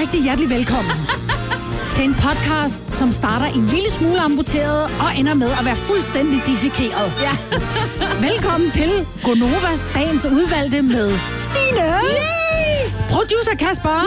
rigtig hjertelig velkommen til en podcast, som starter en lille smule amputeret og ender med at være fuldstændig dissekeret. Ja. Velkommen til Gonovas dagens udvalgte med Signe, producer Kasper,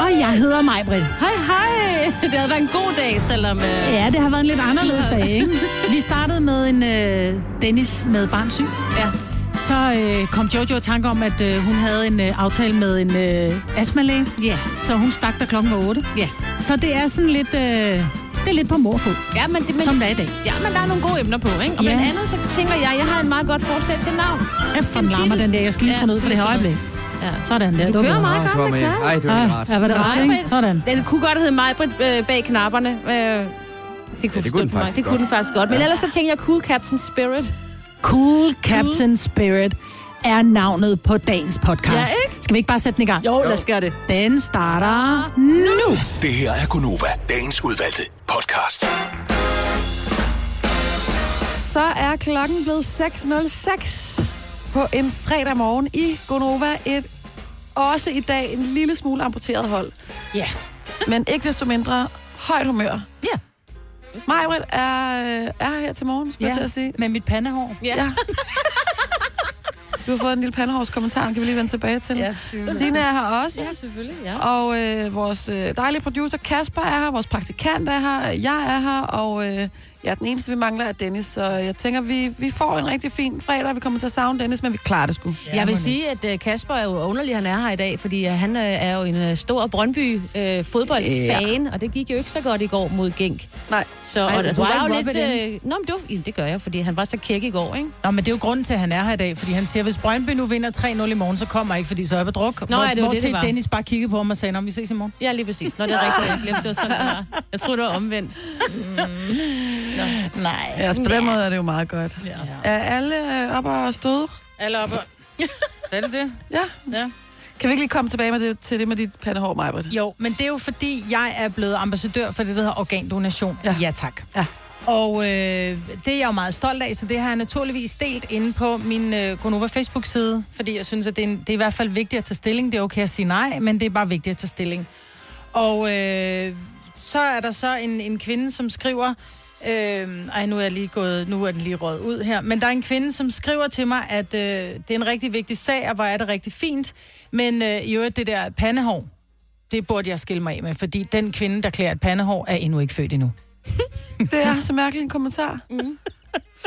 og jeg hedder Majbrit. Hej, hej. Det har været en god dag, selvom... Øh... Ja, det har været en lidt anderledes dag, ikke? Vi startede med en øh, Dennis med barnsyg. Ja. Så øh, kom Jojo i tanke om, at øh, hun havde en øh, aftale med en øh, astmalæge, Ja. så hun stak der klokken 8. Ja. Så det er sådan lidt, øh, det er lidt på morfod, Ja, men, det, men, som det er i dag. ja, men der er nogle gode emner på, ikke? Og Ja. blandt andet, så tænker jeg, jeg har en meget godt forslag til navn. Efter En den der, jeg skal lige Ja, ned for det her du- øjeblik. Ja. Sådan der. Du kører meget godt med. Ej, det var Ah, rart. ja, var det rart, ikke? Sådan. Den kunne godt hedde mig øh, bag knapperne. Øh, det kunne, det kunne den for mig. faktisk Det kunne den faktisk godt. Men Ja. ellers så tænker jeg Cool Captain Spirit. Cool Captain Spirit er navnet på dagens podcast. Ja, ikke? Skal vi ikke bare sætte den i gang? Jo, lad os gøre det. Den starter nu. Det her er Gunova, dagens udvalgte podcast. Så er klokken blevet 6.06 på en fredag morgen i Gonova. Et også i dag en lille smule amputeret hold. Ja. Men ikke desto mindre højt humør. Ja. Majbrit er, øh, er her til morgen, skulle ja. jeg til at sige. med mit pandehår. Ja. Ja. Du har fået en lille pandehårskommentar, den kan vi lige vende tilbage til. Ja, Signe er her også. Ja, selvfølgelig. Ja. Og øh, vores øh, dejlige producer Kasper er her, vores praktikant er her, jeg er her, og øh, ja, den eneste, vi mangler, er Dennis. Så jeg tænker, vi, vi får en rigtig fin fredag. Vi kommer til at savne Dennis, men vi klarer det sgu. Jeg vil sige, at uh, Kasper er jo underlig, han er her i dag, fordi han uh, er jo en uh, stor Brøndby uh, fodboldfan, og det gik jo ikke så godt i går mod Genk. Nej. Så Ej, og, du var jo lidt... Uh, nå, men det, var, ja, det gør jeg, fordi han var så kæk i går, ikke? Nå, men det er jo grunden til, at han er her i dag, fordi han siger, hvis Brøndby nu vinder 3-0 i morgen, så kommer jeg ikke, fordi så er jeg på druk. Nå, hvor, ja, det hvor det, til det var. Dennis bare kiggede på ham og sagde, om vi ses i morgen. Ja, lige præcis. Nå, det er rigtigt, jeg glemte det sådan, det var. Jeg troede, det var omvendt. Nej. Ja, altså på den måde er det jo meget godt. Ja. Er alle øh, oppe og støde? Alle oppe. er det det? Ja. Ja. Kan vi ikke lige komme tilbage med det, til det med dit pandehår, Majbrit? Jo, men det er jo fordi, jeg er blevet ambassadør for det, der hedder organdonation. Ja. ja tak. Ja. Og øh, det er jeg jo meget stolt af, så det har jeg naturligvis delt inde på min øh, Gonova Facebook-side, fordi jeg synes, at det er, en, det er i hvert fald vigtigt at tage stilling. Det er okay at sige nej, men det er bare vigtigt at tage stilling. Og øh, så er der så en, en kvinde, som skriver... Øh, ej, nu er, jeg lige gået, nu er den lige røget ud her. Men der er en kvinde, som skriver til mig, at øh, det er en rigtig vigtig sag, og hvor er det rigtig fint. Men øh, i øvrigt, det der pandehår, det burde jeg skille mig af med, fordi den kvinde, der klæder et pandehår, er endnu ikke født endnu. Det er så mærkelig en kommentar. Mm.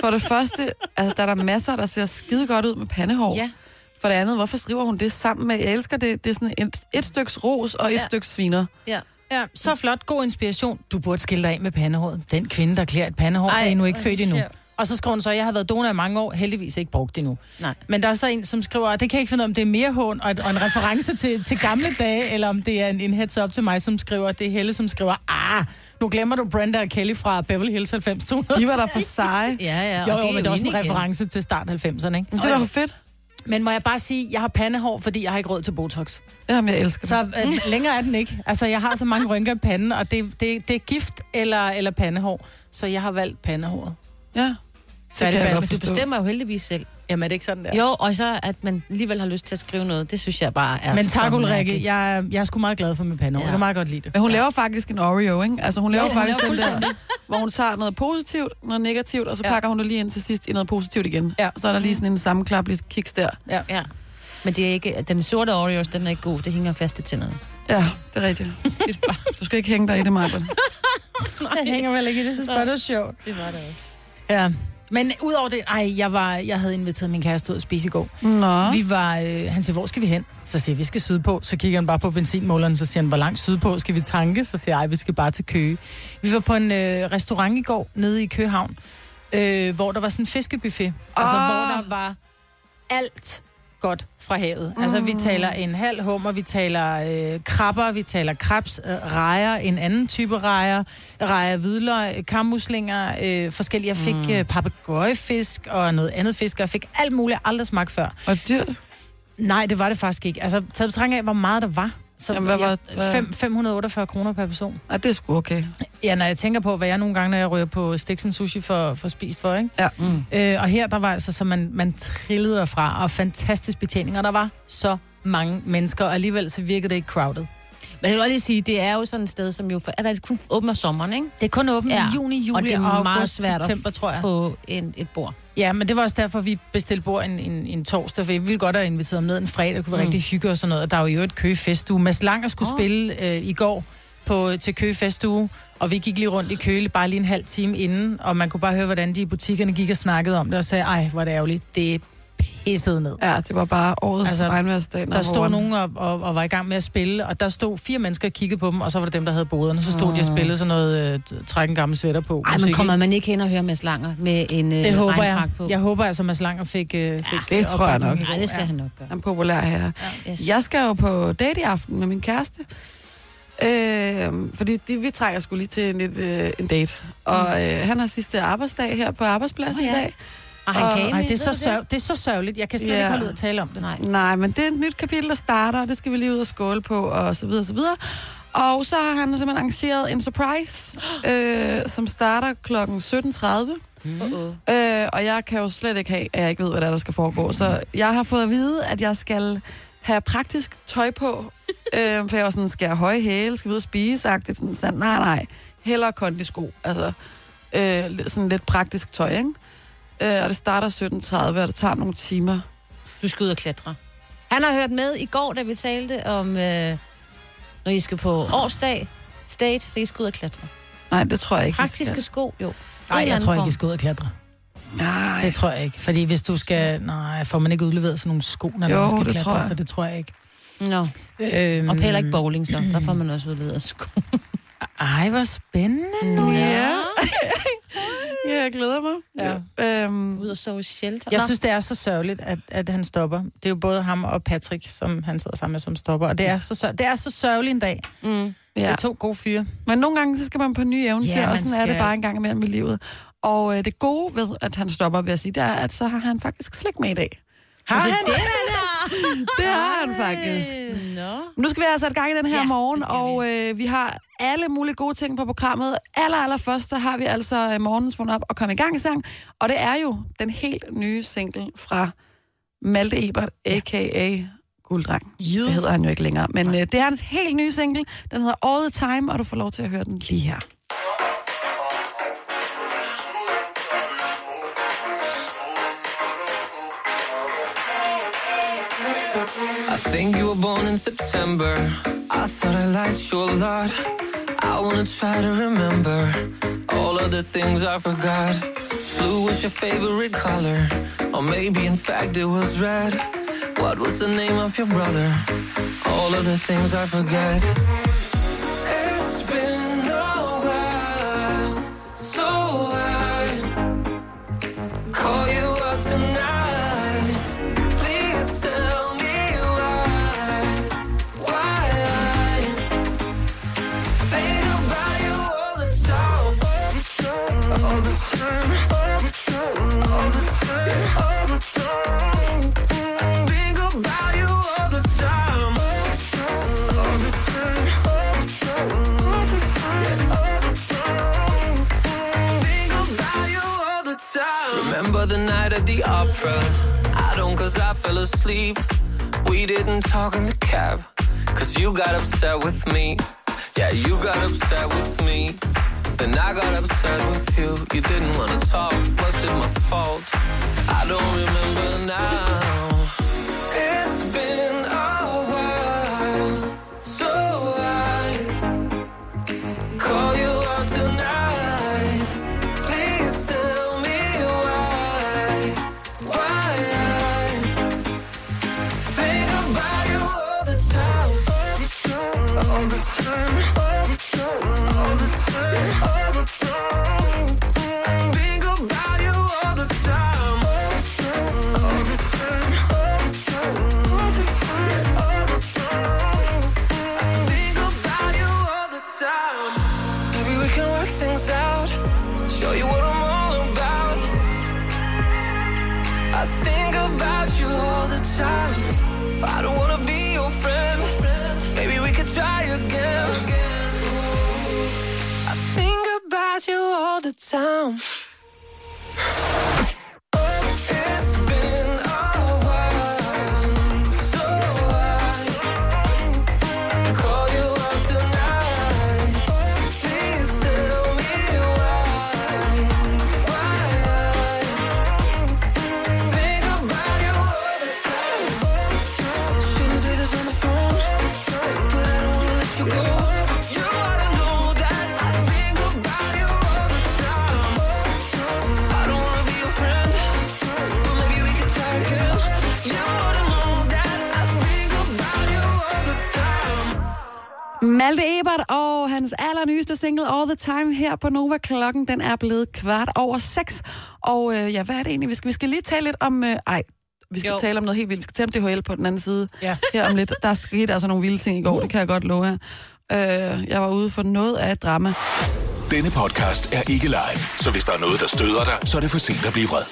For det første, altså der er der masser, der ser skide godt ud med pandehår. Ja. For det andet, hvorfor skriver hun det sammen med, jeg elsker det, det er sådan et, et styks ros og et Ja. stykke sviner. Ja. Ja, så flot. God inspiration. Du burde skille dig af med pandehåret. Den kvinde, der klæder et pandehår, Ej, er endnu ikke født endnu. Og så skriver hun så, jeg har været donor i mange år, heldigvis ikke brugt det endnu. Nej. Men der er så en, som skriver, og det kan jeg ikke finde ud af, om det er mere hån og, og en reference til, til gamle dage, eller om det er en, en heads up til mig, som skriver, det er Helle, som skriver, ah, nu glemmer du Brenda og Kelly fra Beverly Hills 90 200. De var der for seje. Ja, ja. Jo, og jo, det men det er også en igen. reference til start 90'erne, ikke? Men det var for fedt. Men må jeg bare sige, jeg har pandehår, fordi jeg har ikke råd til Botox. Jamen, jeg elsker det. Så øh, længere er den ikke. Altså, jeg har så mange rynker i panden, og det, det, det er gift eller, eller pandehår. Så jeg har valgt pandehåret. Ja. Det Færdig kan jeg godt Men du forstå. bestemmer jo heldigvis selv. Jamen, er det ikke sådan der? Jo, og så at man alligevel har lyst til at skrive noget, det synes jeg bare er Men så tak, Ulrikke. Jeg, er- jeg er sgu meget glad for mit pandehår. Ja. Jeg kan meget godt lide det. Men hun laver faktisk en Oreo, ikke? Altså hun laver Ja, hun faktisk laver den der, hvor hun tager noget positivt, noget negativt, og så Ja. pakker hun det lige ind til sidst i noget positivt igen. Ja. Og så er der lige sådan en sammenklaplig kiks der. Ja. Ja. Men det er ikke, den sorte Oreos, den er ikke god. Det hænger fast i tænderne. Ja, det er rigtigt. Du skal ikke hænge dig i det, Marben. Jeg hænger vel ikke i det. Bare, det var sjovt. Det var det også. Ja. Men udover det, ej, jeg, var, jeg havde inviteret min kæreste ud at spise i går. Nå. Vi var, øh, han siger, hvor skal vi hen? Så siger vi skal sydpå. Så kigger han bare på benzinmåleren, så siger han, hvor langt sydpå skal vi tanke? Så siger jeg, vi skal bare til Køge. Vi var på en øh, restaurant i går, nede i Køgehavn, øh, hvor der var sådan en fiskebuffet. Altså, Ah. hvor der var alt godt fra havet. Altså, vi taler en halv hummer, vi taler øh, krabber, vi taler krebs, øh, rejer, en anden type rejer, rejer hvidløg, kammuslinger, øh, forskellige. Jeg fik øh, papegøjefisk og noget andet fisk, og jeg fik alt muligt, jeg aldrig smagt før. Og dyrt. Nej, det var det faktisk ikke. Altså, taget betragtning af, hvor meget der var. Så Jamen, hvad var- hvad- Fem, 548 kroner per person. Ej, det er sgu okay. Ja, når jeg tænker på, hvad jeg nogle gange, når jeg ryger på Stiksen Sushi for, for spist for, ikke? Ja. Mm. Øh, og her, der var altså, så man, man trillede derfra, og fantastisk betjening, og der var så mange mennesker, og alligevel så virkede det ikke crowded. Men jeg vil godt lige sige, det er jo sådan et sted, som jo for, er det kun om sommeren, ikke? Det er kun åbent ja. i juni, juli og det er og meget august, svært september, tror jeg. få en, et bord. Ja, men det var også derfor, vi bestilte bord en, en, en torsdag, for jeg ville godt have inviteret ham ned en fredag, det kunne være mm. rigtig hygge og sådan noget. Og der er jo et Køge Festuge. Mads Langer skulle oh. spille øh, i går på, til Køge Festuge, og vi gik lige rundt i Køge bare lige en halv time inden, og man kunne bare høre, hvordan de i butikkerne gik og snakkede om det, og sagde, ej, hvor er det ærgerligt, det pisset ned. Ja, det var bare årets Altså, regnværsdag. Der stod nogen og, og, og var i gang med at spille, og der stod fire mennesker og kiggede på dem, og så var det dem, der havde boderne. Så stod de og spillede sådan noget, øh, træk en gammel sweater på. Ej, men musik, kommer man ikke hen og høre Mads Langer med en øh, Det håber jeg. på? Jeg håber altså, Mads Langer fik, øh, fik det tror jeg nok. Nej, det skal Ja. han nok gøre. Han er populær her. Yes. Jeg skal jo på date i aften med min kæreste. Øh, fordi de, vi trækker skulle lige til en, lidt, øh, en date. Og øh, han har sidste arbejdsdag her på arbejdspladsen oh, ja. i dag. Og han Og- kan Ej, det er, så sørg, det er så sørgeligt. Jeg kan slet Ja. ikke holde ud at tale om det. Nej. Nej, men det er et nyt kapitel, der starter, og det skal vi lige ud og skåle på, og så videre, så videre. Og så har han simpelthen arrangeret en surprise, øh, som starter klokken 17.30. Uh-oh. Øh, og jeg kan jo slet ikke have, at jeg ikke ved, hvad der, er, der skal foregå. Så jeg har fået at vide, at jeg skal have praktisk tøj på. øh, for jeg var sådan, skal jeg høje hæle, skal vi ud og spise? -agtigt. Sådan, sådan, nej, nej. Hellere kondisko. Altså, øh, sådan lidt praktisk tøj, ikke? Øh, og det starter 17.30, og det tager nogle timer. Du skal ud og klatre. Han har hørt med i går, da vi talte om, øh, når I skal på årsdag, state, så I skal ud og klatre. Nej, det tror jeg ikke. Praktiske sko, jo. Nej, jeg tror ikke, I skal ud og klatre. Nej, Det tror jeg ikke. Fordi hvis du skal... Nej, får man ikke udleveret sådan nogle sko, når Jo, man skal klatre, jeg. så det tror jeg ikke. Nå. Øhm, Og heller ikke bowling, så. Der får man også udledet sko. Ej, hvor spændende. Ja. ja, jeg glæder mig. Ja. Øhm, Ud og sove shelter. Jeg synes, det er så sørgeligt, at, at han stopper. Det er jo både ham og Patrick, som han sidder sammen med, som stopper. Og det er så, sør- det er så sørgeligt en dag. Mm. Det ja. er to gode fyre. Men nogle gange, så skal man på nye eventyr, Ja, ja, og sådan er det skal. bare en gang imellem i livet. Og øh, det gode ved, at han stopper, vil jeg sige, det er, at så har han faktisk slik med i dag. Har det han det, han har? Det har han faktisk. Nå. Nu skal vi altså i gang i den her Ja, morgen, og øh, vi har alle mulige gode ting på programmet. Aller, aller først, så har vi altså øh, morgens vågn op og komme i gang i sang. Og det er jo den helt nye single fra Malte Ebert, a.k.a. Gulddreng. Yes. Det hedder han jo ikke længere. Men øh, det er hans helt nye single. Den hedder All the Time, og du får lov til at høre den lige her. Think you were born in September. I thought I liked you a lot. I wanna try to remember all of the things I forgot. Blue was your favorite color, or maybe in fact it was red. What was the name of your brother? All of the things I forget. that with me. You all the time. Malte Ebert og hans allernyeste single All The Time her på Nova. Klokken den er blevet kvart over seks. Og øh, ja, hvad er det egentlig? Vi skal, vi skal lige tale lidt om... Øh, ej, vi skal jo. Tale om noget helt vildt. Vi skal tale om DHL på den anden side Ja. her om lidt. Der skete altså nogle vilde ting i går, det kan jeg godt love jer. Øh, jeg var ude for noget af et drama. Denne podcast er ikke live, så hvis der er noget, der støder dig, så er det for sent at blive vred.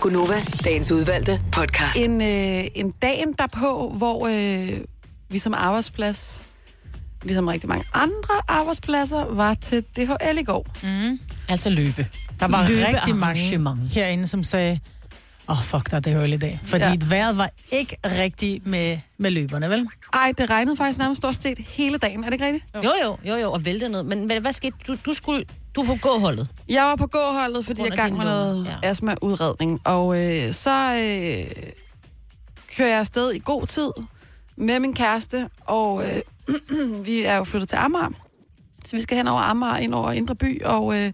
Gunova, dagens udvalgte podcast. En, øh, en dagen derpå, hvor øh, vi som arbejdsplads, ligesom rigtig mange andre arbejdspladser, var til DHL i går. Altså løbe. Der var rigtig Løbearrangement. mange herinde, som sagde, åh, oh, fuck, der er det højt i dag. Fordi Ja. vejret var ikke rigtig med, med løberne, vel? Ej, det regnede faktisk nærmest stort set hele dagen, er det ikke rigtigt? Jo, jo, jo, jo, og vælte noget. Men hvad, hvad skete? Du, du skulle... Du er på gåholdet. Jeg var på gåholdet, fordi På jeg gang med noget ja. ja. astmaudredning. Og øh, så øh, kører jeg afsted i god tid med min kæreste, og øh, vi er jo flyttet til Amager. Så vi skal hen over Amager, ind over Indre By, og øh,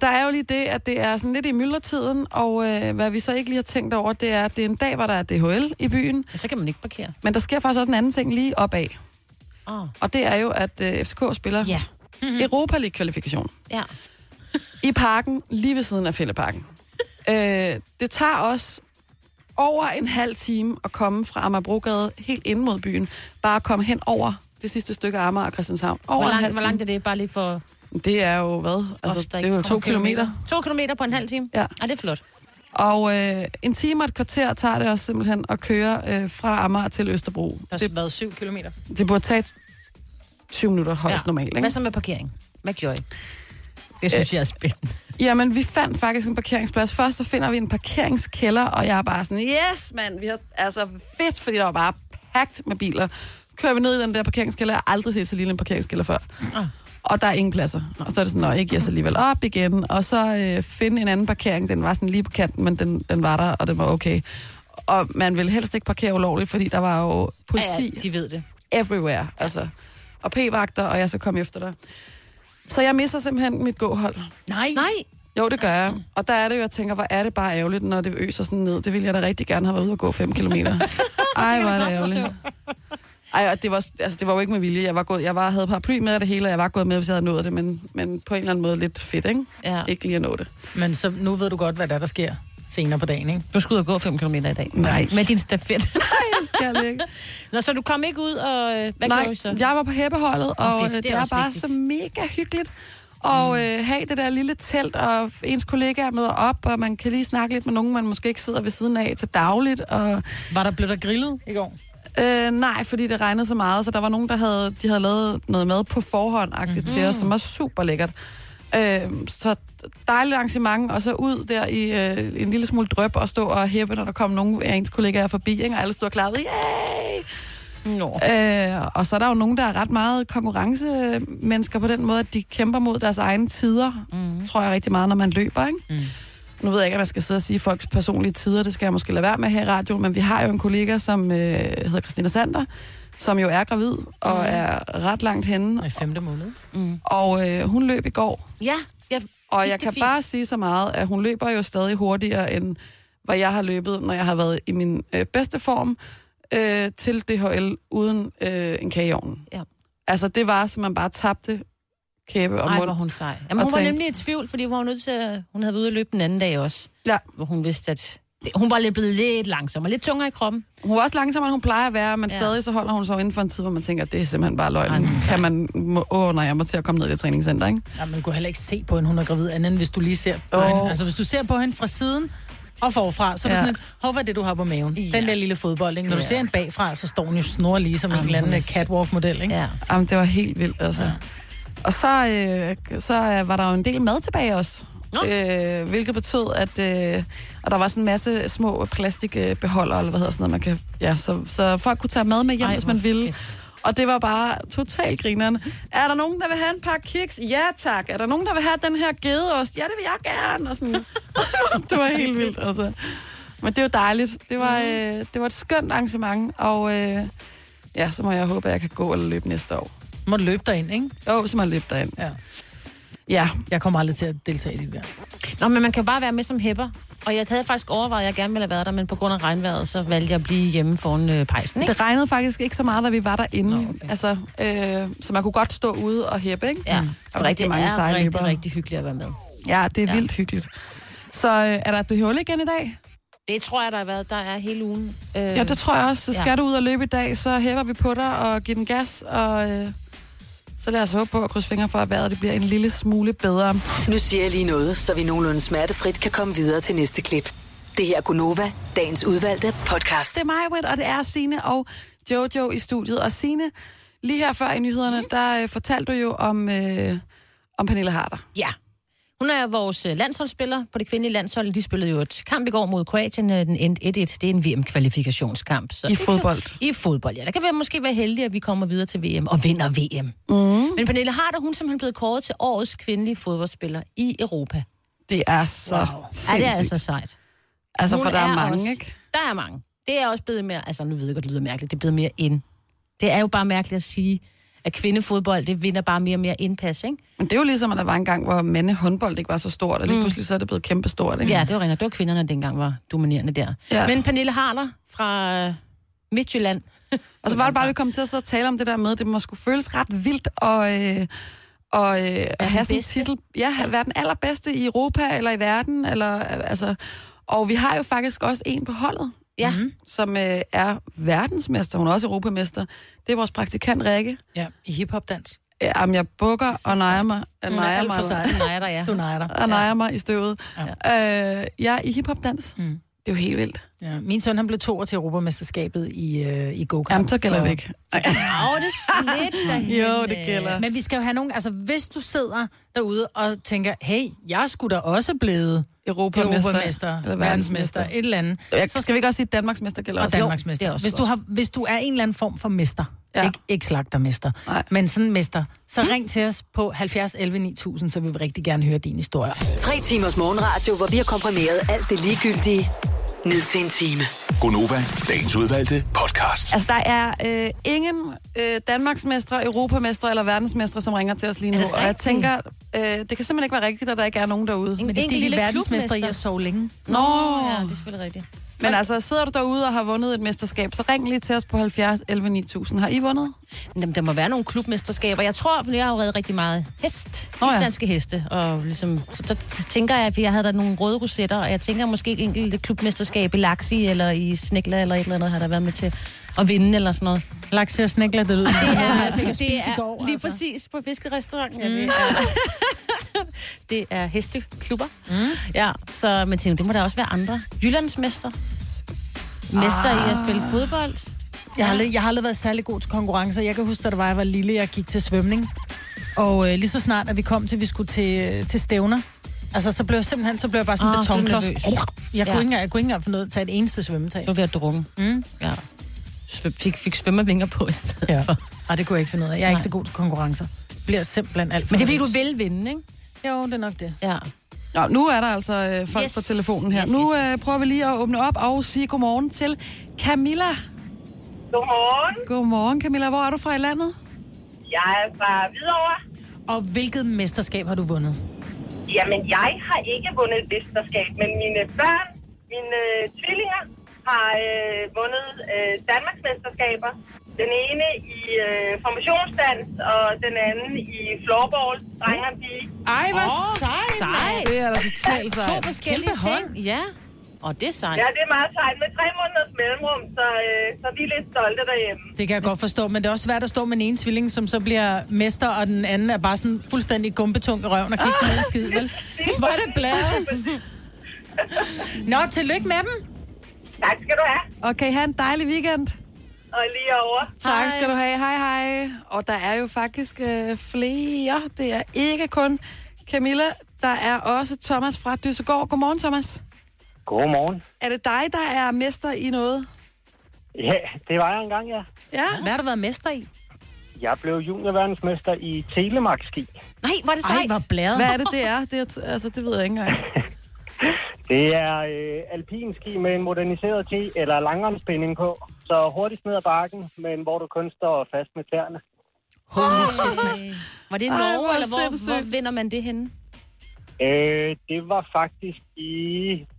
der er jo lige det, at det er sådan lidt i myldretiden, og øh, hvad vi så ikke lige har tænkt over, det er, at det er en dag, hvor der er DHL i byen, Ja, så kan man ikke parkere. men der sker faktisk også en anden ting lige opad. Oh. Og det er jo, at øh, FCK spiller Ja. mm-hmm. Europa League-kvalifikation. Ja. i parken, lige ved siden af Fælleparken. øh, det tager os over en halv time at komme fra Amagerbrogade helt ind mod byen. Bare at komme hen over det sidste stykke af Amager og Christianshavn. Over Hvor, en halv langt, hvor langt er det? Bare lige for Det er jo hvad? Altså, os, det er jo to kommer kilometer. To kilometer på en halv time? Ja. Ej, det er flot. Og øh, en time og et kvarter tager det også simpelthen at køre øh, fra Amager til Østerbro. Der har været syv kilometer. det burde tage 20 minutter højst ja. normalt. Hvad Ikke? så med parkering? Hvad gjorde I? Det synes jeg er spændende. Jamen, vi fandt faktisk en parkeringsplads. Først så finder vi en parkeringskælder, og jeg er bare sådan, yes, mand, vi har altså fedt, fordi der var bare pakket med biler. Kører vi ned i den der parkeringskælder, jeg har aldrig set så lille en parkeringskælder før. Ah. Og der er ingen pladser. Og så er det sådan, at jeg giver sig alligevel op igen. Og så øh, finde en anden parkering. Den var sådan lige på kanten, men den, den var der, og den var okay. Og man ville helst ikke parkere ulovligt, fordi der var jo politi Ja, ja, de ved det. everywhere. Altså. Og p-vagter, og jeg så kom efter dig. Så jeg misser simpelthen mit gåhold. Nej. Nej. Jo, det gør jeg. Og der er det jo, jeg tænker, hvor er det bare ærgerligt, når det øser sådan ned. Det ville jeg da rigtig gerne have været ude og gå 5 km. Ej, hvor er det ærgerligt. Ej, og det var, altså, det var jo ikke med vilje. Jeg, var gået, jeg var, havde paraply med og det hele, og jeg var gået med, hvis jeg havde nået det, men, men på en eller anden måde lidt fedt, ikke? Ja. Ikke lige at nå det. Men så, nu ved du godt, hvad der, er, der sker senere på dagen, ikke? Du skulle ud og gå 5 km i dag. Nej. Med din stafet. Nej, det skal jeg ikke. Nå, så du kom ikke ud, og øh, hvad Nej, gjorde I så? jeg var på hæppeholdet, og fedt. øh, Det det er er, bare vigtigt. så mega hyggeligt. Og øh, have det der lille telt, og ens kollegaer møder op, og man kan lige snakke lidt med nogen, man måske ikke sidder ved siden af til dagligt. Og, Var der blevet der grillet i går? øh, nej, fordi det regnede så meget, så der var nogen, der havde, de havde lavet noget mad på forhånd mm-hmm. til os, som var super lækkert. Øh, så dejligt arrangement, og så ud der i øh, en lille smule drøb og stå og hæppe, når der kom nogen af ens kollegaer forbi, ikke? og alle stod og klappede, yay! Nå. Øh, og så er der jo nogen, der er ret meget konkurrencemennesker på den måde, at de kæmper mod deres egne tider, mm. tror jeg rigtig meget, når man løber, ikke? Mm. Nu ved jeg ikke, at man skal sidde og sige folks personlige tider, det skal jeg måske lade være med her i radio, men vi har jo en kollega, som øh, hedder Christina Sander, som jo er gravid og mm. er ret langt henne, I femte måned. og øh, hun løb i går, Ja, jeg og jeg kan fint? bare sige så meget, at hun løber jo stadig hurtigere, end hvad jeg har løbet, når jeg har været i min øh, bedste form øh, til DHL uden øh, en kage i ovnen. Ja. Altså, det var, som man bare tabte kæbe og Ej, mund. hvor hun sej. Jamen, hun var tænkte- nemlig i tvivl, fordi hun var nødt til at, hun havde været ude at løbe den anden dag også, Ja. hvor hun vidste, at hun var lidt blevet lidt langsom og lidt tungere i kroppen. Hun var også langsommere, end hun plejer at være, men Ja. stadig så holder hun så inden for en tid, hvor man tænker, at det er simpelthen bare løgn. Ej, Kan man... må- Åh, nej, jeg må til at komme ned i det træningscenter, ikke? Ja, man kunne heller ikke se på hende, hun er gravid, andet end hvis du lige ser på oh. hende. Altså, hvis du ser på hende fra siden og forfra, så er det Ja. sådan et, hov, hvad er det, du har på maven? Ja. Den der lille fodbold, ikke? Når du Ja. ser en bagfra, så står hun jo snor lige som en Jamen, eller anden øh, catwalk-model, ikke? Ja. Jamen, det var helt vildt, altså. Ja. Og så, øh, så øh, var der jo en del mad tilbage også. Nå. Øh, hvilket betød, at øh, og der var sådan en masse små plastikbeholdere, eller hvad hedder sådan noget, man kan... Ja, så, så folk kunne tage mad med hjem, Ej, hvis man ville. fedt. Og det var bare totalt grineren. Er der nogen, der vil have en par kiks? Ja, tak. Er der nogen, der vil have den her gedeost? Ja, det vil jeg gerne. Og sådan. det var helt vildt, altså. Men det var dejligt. Det var, øh, det var et skønt arrangement, og øh, ja, så må jeg håbe, at jeg kan gå eller løbe næste år. Må du løbe derind, ikke? Jo, så må jeg løbe derind. Ja. Ja, Jeg kommer aldrig til at deltage i det der. Nå, men man kan bare være med som hæpper. Og jeg havde faktisk overvejet, at jeg gerne ville have været der, men på grund af regnvejret, så valgte jeg at blive hjemme foran øh, pejsen, ikke? Det regnede faktisk ikke så meget, da vi var derinde. Nå, okay. altså, øh, så man kunne godt stå ude og hæppe, ikke? Ja, Der var rigtig det mange er seje rigtig, løbere. rigtig hyggeligt at være med. Ja, det er Ja. vildt hyggeligt. Så øh, er der et hul igen i dag? Det tror jeg, der har været. Der er hele ugen. Øh, Ja, det tror jeg også. Så skal Ja. du ud og løbe i dag, så hæver vi på dig og giver den gas. Og øh, så lad os håbe på at krydse fingre for, at vejret det bliver en lille smule bedre. Nu siger jeg lige noget, så vi nogenlunde smertefrit kan komme videre til næste klip. Det her er Gunova, dagens udvalgte podcast. Det er mig, Britt, og det er Sine og Jojo i studiet. Og Sine, lige her før i nyhederne, der øh, fortalte du jo om, øh, om Pernille Harder. Ja. Hun er vores øh, landsholdsspiller på det kvindelige landshold. De spillede jo et kamp i går mod Kroatien. øh, Den endte 1-1. Det er en VM-kvalifikationskamp. Så I fodbold. I fodbold, ja. Der kan vi måske være heldige, at vi kommer videre til VM og vinder VM. Mm. Men Pernille Harder, hun er simpelthen blevet kåret til årets kvindelige fodboldspiller i Europa. Det er så wow. Ja, sindssygt. det er altså sejt. altså, Hun for der er, mange, også, ikke? Der er mange. Det er også blevet mere, altså nu ved jeg godt, det lyder mærkeligt, det er blevet mere ind. Det er jo bare mærkeligt at sige, at kvindefodbold, det vinder bare mere og mere indpas, ikke? Men det er jo ligesom, at der var en gang, hvor mande håndbold ikke var så stort, og lige pludselig så er det blevet kæmpestort, ikke? Ja, det var rent. Det var kvinderne, der dengang var dominerende der. Ja. Men Pernille Harder fra øh, Midtjylland. Og så var det bare, at vi kom til at og tale om det der med, at det må skulle føles ret vildt og, øh, og øh, at have sådan en titel. Ja, have- være den allerbedste i Europa eller i verden. Eller, øh, altså, og vi har jo faktisk også en på holdet, Ja. mm-hmm. som øh, er verdensmester. Hun er også europamester. Det er vores praktikant Rikke. Ja, i hiphopdans. Jamen, jeg bukker og nejer mig. Hun er nejer alt for mig, sej. Nej, der ja. Du nejer dig. og nejer mig i støvet. Ja. Øh, jeg er i hiphopdans. Mm. Det er jo helt vildt. Ja. Min søn han blev to år til Europamesterskabet i, øh, i go-kart. Jamen, så gælder det ikke. Åh, det er lidt derhen. Jo, det gælder. Men vi skal jo have nogen, altså hvis du sidder derude og tænker, hey, jeg skulle da også blevet Europamester. Europamester, Eller verdensmester, et eller andet. Jeg, så skal vi ikke også sige, at Danmarksmester gælder Og også? Danmarksmester. er også Hvis du, har, hvis du er en eller anden form for mester, Ja. ikke, ikke slagtermester, Nej. men sådan en mester, så ring til os på 70 11 9000, så vi vil rigtig gerne høre din historie. Tre timers morgenradio, hvor vi har komprimeret alt det ligegyldige ned til en time. Gonova, dagens udvalgte podcast. Altså, der er øh, ingen øh, Danmarksmestre, Europamestre eller verdensmestre, som ringer til os lige nu. Og jeg tænker, øh, det kan simpelthen ikke være rigtigt, at der ikke er nogen derude. En Men det er de lille er verdensmester i at sove længe. Nå, Ja, det er selvfølgelig rigtigt. Men altså, sidder du derude og har vundet et mesterskab, så ring lige til os på 70 11 9000. Har I vundet? Jamen, der må være nogle klubmesterskaber. Jeg tror, for jeg har reddet rigtig meget hest. Nå ja. Islandske heste. Og ligesom, så der tænker jeg, at jeg havde der nogle røde rosetter, og jeg tænker måske et enkelt klubmesterskab i Laxi, eller i Snekla, eller et eller andet, har der været med til at vinde, eller sådan noget. Laks og snækler, det lyder. Det er, at det spise i er går. lige altså. præcis på fiskerestauranten. Ja, det, er, det er hesteklubber. Mm. Ja, så men tænker, det må der også være andre. Jyllandsmester. Mester i at spille fodbold. Jeg har, aldrig, jeg har aldrig været særlig god til konkurrencer. Jeg kan huske, da det var, jeg var lille, jeg gik til svømning. Og øh, lige så snart, at vi kom til, at vi skulle til, til stævner, altså så blev jeg simpelthen, så blev jeg bare sådan en Ah, betonklods. Jeg, kunne Ja. ikke engang, jeg kunne ikke engang få noget til et eneste svømmetag. Du var ved at drukne. Mm. Ja. Svøm, fik, fik svømmevinger på i stedet Ja. for. Ej, det kunne jeg ikke finde ud af. Jeg er ikke Nej. så god til konkurrencer. Bliver simpelthen alt for Men det er fordi, du vil vinde, ikke? Jo, det er nok det. Ja. Nå, nu er der altså øh, folk Yes. på telefonen her. Yes, nu yes, øh, prøver vi lige at åbne op og sige godmorgen til Camilla. Godmorgen. Godmorgen, Camilla. Hvor er du fra i landet? Jeg er fra Hvidovre. Og hvilket mesterskab har du vundet? Jamen, jeg har ikke vundet et mesterskab, men mine børn, mine øh, tvillinger, har øh, vundet øh, Danmarks mesterskaber. Den ene i øh, formationsdans, og den anden i floorball, dreng og pige. Ej, hvor oh, sejt! Sej. Det er da totalt To sejt. forskellige Kæmpe hold. ting. Ja. Og det er sejt. Ja, det er meget sejt med tre måneders mellemrum, så, øh, så vi er lidt stolte derhjemme. Det kan jeg godt forstå, men det er også svært at stå med en ene tvilling, som så bliver mester, og den anden er bare sådan fuldstændig gumbetung i røven og kan ikke få noget skid, vel? Hvor er det bladet? Nå, tillykke med dem. Tak skal du have, Okay, have en dejlig weekend. Og lige over. Tak Hej. skal du have. Hej, hej. Og der er jo faktisk øh, flere. Det er ikke kun Camilla. Der er også Thomas fra Dyssegård. Godmorgen, Thomas. Godmorgen. Er det dig, der er mester i noget? Ja, det var jeg engang, ja. Ja. Hvad har du været mester i? Jeg blev juniorverdensmester i telemarkski. Nej, hvor er det Ej, sejt. hvor bladet. Hvad er det, det er? Det er altså, det ved jeg ikke engang. Det er øh, alpinski med en moderniseret T eller langrendspænding på. Så hurtigt ned ad bakken, men hvor du kun står fast med tæerne. Holy shit, man. Var det i Ej, Norge, hvor eller hvor, sindssygt. hvor vinder man det henne? Øh, det var faktisk i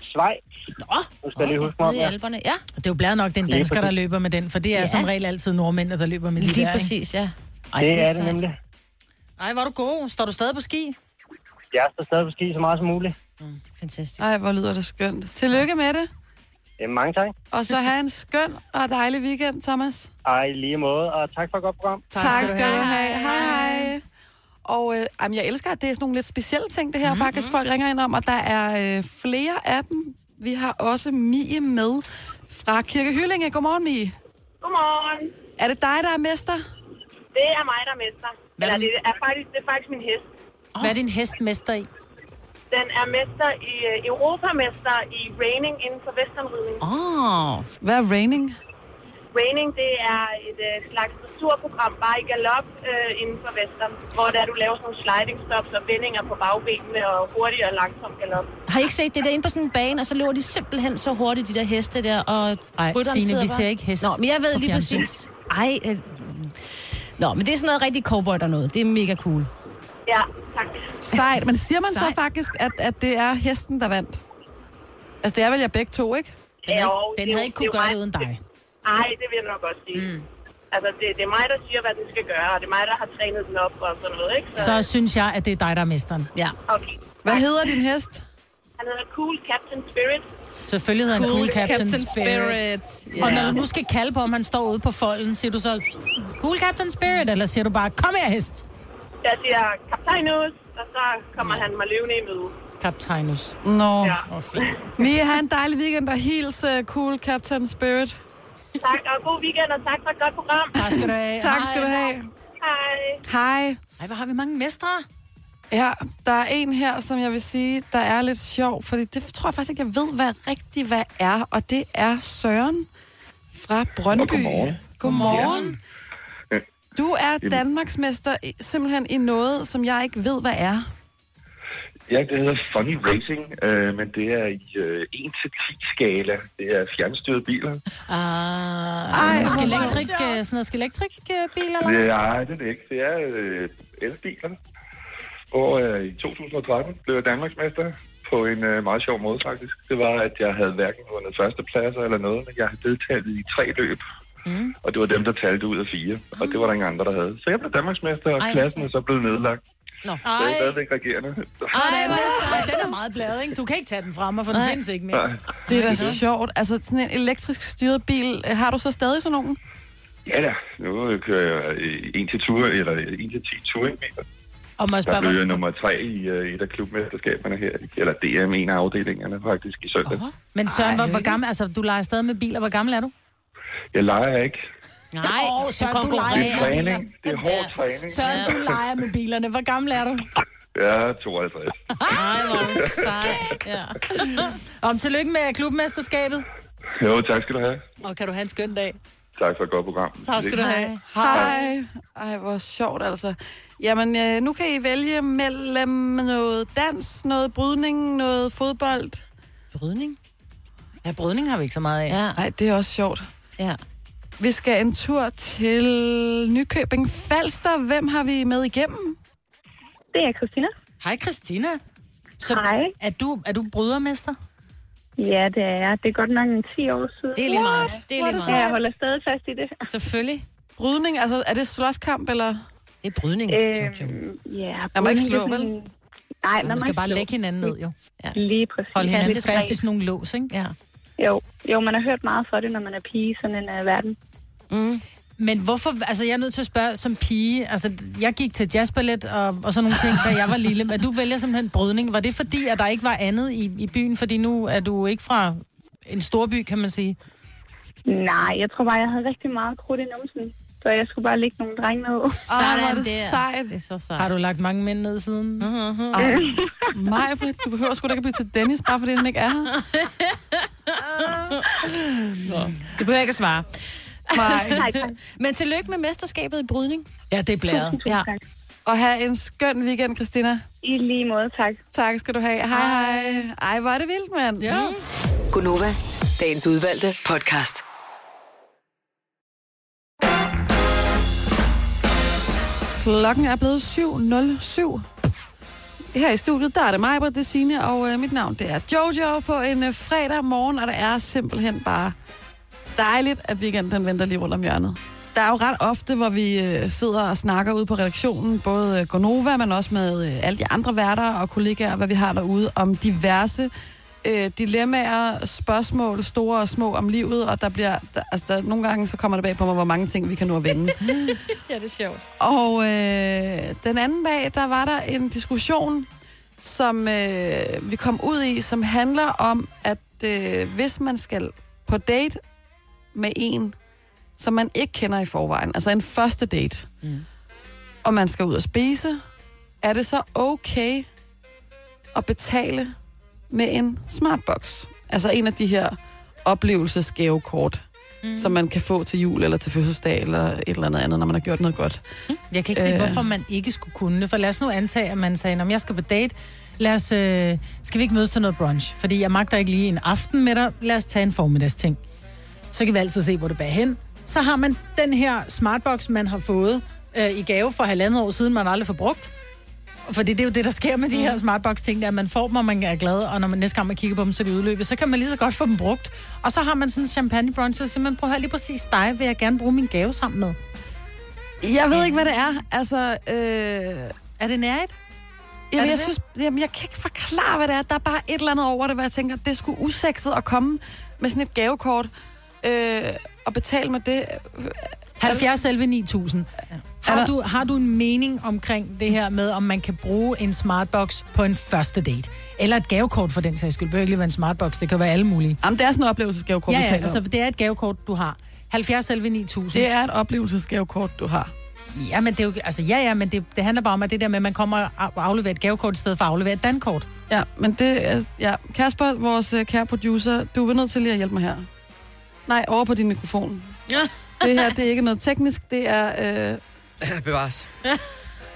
Schweiz. Nå, Nu skal jeg lige huske mig om, i ja. Alperne. Ja, Det er jo blæret nok den Lige dansker, der løber med den, for det er Ja. som regel altid nordmændene, der løber med de lige der, præcis, ja. Ej, Det er det sejt. nemlig. Ikke? Ej, var du god. Står du stadig på ski? Jeg står stadig på ski så meget som muligt. Fantastisk. Ej, hvor lyder det skønt. Tillykke med det. Jamen, mange tak. Og så have en skøn og dejlig weekend, Thomas. Ej, lige måde, og tak for et godt program. Tak, tak skal du have. Hej, hej. Og øh, jamen, jeg elsker, at det er sådan nogle lidt specielle ting, det her mm-hmm. faktisk, folk ringer ind om, og der er øh, flere af dem. Vi har også Mie med fra Kirke Hyllinge. Godmorgen, Mie. Godmorgen. Er det dig, der er mester? Det er mig, der er mester. Hvad Eller er det er faktisk, det er faktisk min hest. Hvad er din hest mester i? Den er mester i øh, europamester i raining inden for westernridning. Åh, oh, Hvad er raining? Raining, det er et øh, slags dressurprogram, bare i galop øh, inden for western, hvor der du laver sådan nogle sliding stops og vendinger på bagbenene og hurtig og langsom galop. har I ikke set det der inde på sådan en bane, og så løber de simpelthen så hurtigt, de der heste der, og Ej, Signe, vi ser ikke hest Nå, men jeg ved lige fjernsyn. præcis. Ej, øh, Nå, men det er sådan noget rigtig cowboy der noget. Det er mega cool. Ja, tak. Sejt. Men siger man så Sejt. faktisk, at, at det er hesten, der vandt? Altså, det er vel jer begge to, ikke? Den havde, Jo, den havde jo- ikke kunne det gøre mig. det uden dig. Nej, det vil jeg nok også sige. Mm. Altså, det, det er mig, der siger, hvad den skal gøre, og det er mig, der har trænet den op og sådan noget, ikke? Så synes jeg, at det er dig, der er mesteren. Ja. Okay. Hvad hedder din hest? Han hedder Cool Captain Spirit. Selvfølgelig hedder han Cool Captain, Spirit. Yeah. Og når du nu skal kalde på, om han står ude på folden, siger du så, Cool Captain Spirit, eller siger du bare, kom her hest, Jeg siger Kaptajnus, og så kommer han mig løvende i møde. Kaptajnus. Nå. Ja. Fint. Mie, have en dejlig weekend, og hils uh, cool Captain Spirit. Tak, og god weekend, og tak for et godt program. Tak skal du have. Tak Hej. skal du have. Hej. Hej. Ej, hvor har vi mange mestre. Ja, der er en her, som jeg vil sige, der er lidt sjov, fordi det tror jeg faktisk ikke, jeg ved, hvad rigtigt hvad er, og det er Søren fra Brøndby. Og godmorgen. Godmorgen. Du er Danmarksmester simpelthen i noget, som jeg ikke ved, hvad er. Ja, det hedder Funny Racing, øh, men det er i øh, 1-10-skala. Det er fjernstyrede biler. Ah, Ej, hvor elektrik, sjovt. sådan noget elektrik-bil, eller? Det er, nej, det er det ikke. Det er øh, elbiler. Hvor øh, i 2013 blev jeg Danmarksmester på en øh, meget sjov måde, faktisk. Det var, at jeg havde hverken vundet førstepladser eller noget, men jeg havde deltaget i tre løb. Mm. Og det var dem, der talte ud af fire. Og det var der ingen andre, der havde. Så jeg blev Danmarksmester, og Ej, klassen er så blevet nedlagt. Nå. Så jeg er Ej, stadigvæk regerende. sådan der. Den er meget bladet, ikke? Du kan ikke tage den fra mig, for den Nej. findes ikke mere. Nej. Det er da sjovt. Altså, sådan en elektrisk styret bil, har du så stadig sådan nogen? Ja da, nu kører jeg en til tur, eller en til 10 touringbiler. Og må jeg Der blev jeg nummer tre i uh, et af klubmesterskaberne her, eller DM, en af afdelingerne faktisk i søndag. Men Søren, hvor, hvor gammel, altså du leger stadig med biler, hvor gammel er du? Jeg leger ikke. Nej, oh, så du Det er leger. træning. Det er hård træning. Søren, du leger med bilerne. Hvor gammel er du? Er 52. Ej, hvor sej. Ja. Om tillykke med klubmesterskabet. Jo, tak skal du have. Og kan du have en skøn dag. Tak for et godt program. Tak skal du have. Hej. Ej, hvor sjovt altså. Jamen, øh, nu kan I vælge mellem noget dans, noget brydning, noget fodbold. Brydning? Ja, brydning har vi ikke så meget af. Ja, Nej, det er også sjovt. Ja. Vi skal en tur til Nykøbing Falster. Hvem har vi med igennem? Det er Christina. Hej Christina. Så Hej. Er du, er du brydermester? Ja, det er jeg. Det er godt nok en 10 år siden. Det er lige meget. Det er lige meget. Ja, jeg holder stadig fast i det. Selvfølgelig. Brydning, altså er det slåskamp, eller? Det er brydning. Øh, ja, Man må ikke brydning, slå, vel? Nej, man Man skal bare slå. lægge hinanden ned, jo. Lige præcis. Hold Ja, hinanden lidt fast i sådan nogle lås, ikke? Ja. Jo, jo, man har hørt meget for det, når man er pige i sådan en uh, verden. Mm. Men hvorfor, altså jeg er nødt til at spørge som pige, altså jeg gik til jazzballet og, og sådan nogle ting, da jeg var lille, men du vælger simpelthen brydning. Var det fordi, at der ikke var andet i, i byen, fordi nu er du ikke fra en storby, kan man sige? Nej, jeg tror bare, jeg havde rigtig meget krudt i numsen. Så jeg skulle bare lægge nogle drenge ned. Er Sådan det der. sejt. Det er så sejt. Har du lagt mange mænd ned siden? Ej, Maja, du behøver sgu da ikke blive til Dennis, bare fordi han ikke er her. Du behøver ikke at svare. Nej. Men tillykke med mesterskabet i brydning. Ja, det er blæret. Ja. Og have en skøn weekend, Christina. I lige måde, tak. Tak skal du have. Hej, hej. Ej, hvor er det vildt, mand. Ja. Gunova, dagens udvalgte podcast. Klokken er blevet 7.07. Her i studiet, der er det mig, det er Signe, og øh, mit navn det er Jojo på en øh, fredag morgen, og det er simpelthen bare dejligt, at weekenden den venter lige rundt om hjørnet. Der er jo ret ofte, hvor vi øh, sidder og snakker ude på redaktionen, både øh, Gonova, men også med øh, alle de andre værter og kollegaer, hvad vi har derude, om diverse øh, dilemmaer, spørgsmål, store og små om livet, og der bliver, der, altså der, nogle gange så kommer der bag på mig, hvor mange ting vi kan nå at vende. Ja, det er sjovt. Og øh, den anden dag, der var der en diskussion, som øh, vi kom ud i, som handler om, at øh, hvis man skal på date med en, som man ikke kender i forvejen, altså en første date, mm. og man skal ud og spise, er det så okay at betale med en smartbox? Altså en af de her oplevelsesgavekort, mm. som man kan få til jul eller til fødselsdag eller et eller andet andet, når man har gjort noget godt. Jeg kan ikke se, Øh. hvorfor man ikke skulle kunne det. For lad os nu antage, at man sagde, om jeg skal på date, lad os, øh, skal vi ikke mødes til noget brunch? Fordi jeg magter ikke lige en aften med dig. Lad os tage en formiddagsting. Så kan vi altid se, hvor det bærer hen. Så har man den her smartbox, man har fået øh, i gave for halvandet år siden, man aldrig får brugt. Fordi det er jo det, der sker med de her smartbox-ting, der at man får dem, og man er glad, og når man næste gang man kigger på dem, så er de udløbet. Så kan man lige så godt få dem brugt. Og så har man sådan en champagne brunch, og siger man, prøv at høre, lige præcis dig, vil jeg gerne bruge min gave sammen med. Jeg ved ikke, hvad det er. Altså, øh, Er det nærigt? Jamen, det jeg, det? synes, jamen, jeg kan ikke forklare, hvad det er. Der er bare et eller andet over det, hvor jeg tænker, det sgu usekset at komme med sådan et gavekort øh, og betale med det. 70 11 9000. Har du, har du en mening omkring det her med, om man kan bruge en smartbox på en første date? Eller et gavekort for den sags skyld. Det behøver ikke lige være en smartbox, det kan være alle mulige. Jamen, det er sådan et oplevelsesgavekort, Ja, vi ja, taler altså om. det er et gavekort, du har. 70 11 9000. Det er et oplevelsesgavekort, du har. Ja, men det er jo, altså, ja, ja, men det, det handler bare om, at det der med, at man kommer og afleverer et gavekort i stedet for at aflevere et dankort. Ja, men det er... Ja. Kasper, vores øh, kære producer, du er nødt til lige at hjælpe mig her. Nej, over på din mikrofon. Ja. Det her, det er ikke noget teknisk, det er øh, Bevares.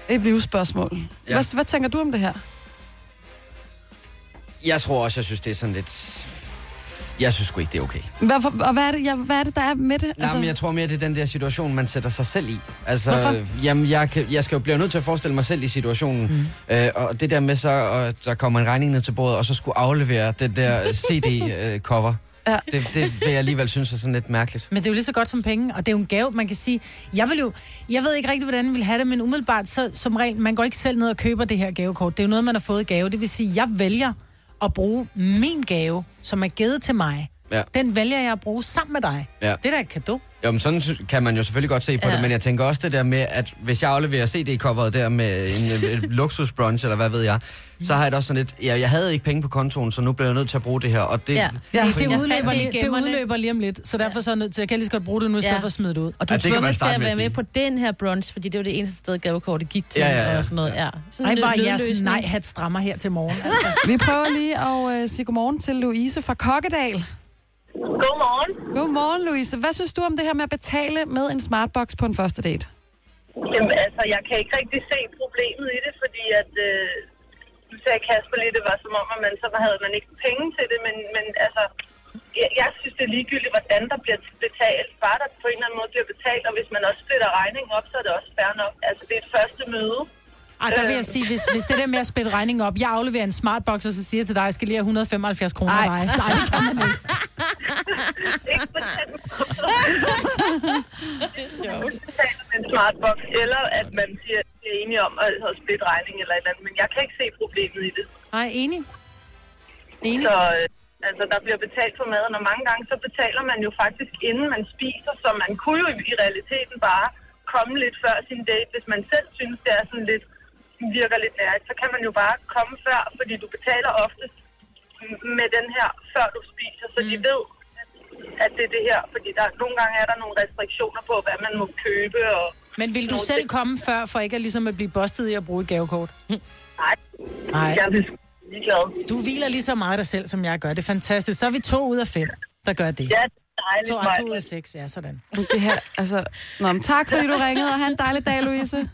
et livsspørgsmål. Ja. Hvad, hvad tænker du om det her? Jeg tror også, jeg synes, det er sådan lidt... Jeg synes sgu ikke, det er okay. Hvorfor, og hvad er, det, ja, hvad er det, der er med det? Altså... Jamen, jeg tror mere, det er den der situation, man sætter sig selv i. Altså, Hvorfor? Jamen, jeg, kan, jeg skal jo blive nødt til at forestille mig selv i situationen. Mm. Øh, og det der med så, at der kommer en regning ned til bordet, og så skulle aflevere det der CD-cover. Ja. det, det vil jeg alligevel synes er sådan lidt mærkeligt. Men det er jo lige så godt som penge, og det er jo en gave, man kan sige. Jeg vil jo, jeg ved ikke rigtig, hvordan jeg vil have det, men umiddelbart, så som regel, man går ikke selv ned og køber det her gavekort. Det er jo noget, man har fået i gave. Det vil sige, jeg vælger at bruge min gave, som er givet til mig. Ja. Den vælger jeg at bruge sammen med dig. Ja. Det er da et kado. Jo, men sådan kan man jo selvfølgelig godt se på Ja. det, men jeg tænker også det der med, at hvis jeg afleverer CD-coveret der med en, en luksusbrunch, eller hvad ved jeg, så har jeg da også sådan lidt, ja, jeg havde ikke penge på kontoen, så nu bliver jeg nødt til at bruge det her, og det... Ja. Ja, det, udløber lige, det udløber lige om lidt, så derfor så er jeg nødt til, jeg kan lige så godt bruge det nu, i stedet Ja. for at smide det ud. Og du Ja, er tvunget til at være med på den her brunch, fordi det var det eneste sted, gavekortet gik til. Ja, ja, ja. Og sådan noget, ja. Sådan Ej, var jeres nej-hat strammer her til morgen. Altså. Vi prøver lige at øh, sige godmorgen til Louise fra Kokkedal. Godmorgen. Godmorgen, Louise. Hvad synes du om det her med at betale med en smartbox på en første date? Jamen, altså, jeg kan ikke rigtig se problemet i det, fordi at... Øh, nu sagde Kasper lige, det var som om, at man, så havde man ikke penge til det, men, men altså... Jeg, jeg synes, det er ligegyldigt, hvordan der bliver betalt. Bare der på en eller anden måde bliver betalt, og hvis man også splitter regningen op, så er det også fair nok. Altså, det er et første møde. Ej, der vil jeg sige, hvis, hvis det der med at splitte regningen op, jeg afleverer en smartbox, og så siger jeg til dig, jeg skal lige have 175 kroner af dig. Nej, det kan man ikke. Det er sjovt. en smartbox, eller at man siger, at er enige om at, at splitte regning eller et eller andet. Men jeg kan ikke se problemet i det. Nej, enig. Enig. Så øh, altså, der bliver betalt for maden, og mange gange så betaler man jo faktisk, inden man spiser, så man kunne jo i, i realiteten bare komme lidt før sin date. Hvis man selv synes, det er sådan lidt, virker lidt nærigt, så kan man jo bare komme før, fordi du betaler oftest med den her, før du spiser, så mm. de ved, at det er det her. Fordi der, nogle gange er der nogle restriktioner på, hvad man må købe. Og Men vil du selv ting. komme før, for ikke at, ligesom at blive bustet i at bruge et gavekort? Nej, Nej. jeg er ligeglad. Du hviler lige så meget dig selv, som jeg gør. Det er fantastisk. Så er vi to ud af fem, der gør det. Ja, dejligt, To, Maja. to ud af seks, ja, sådan. Det her, altså... Nå, men tak fordi du ringede, og have en dejlig dag, Louise.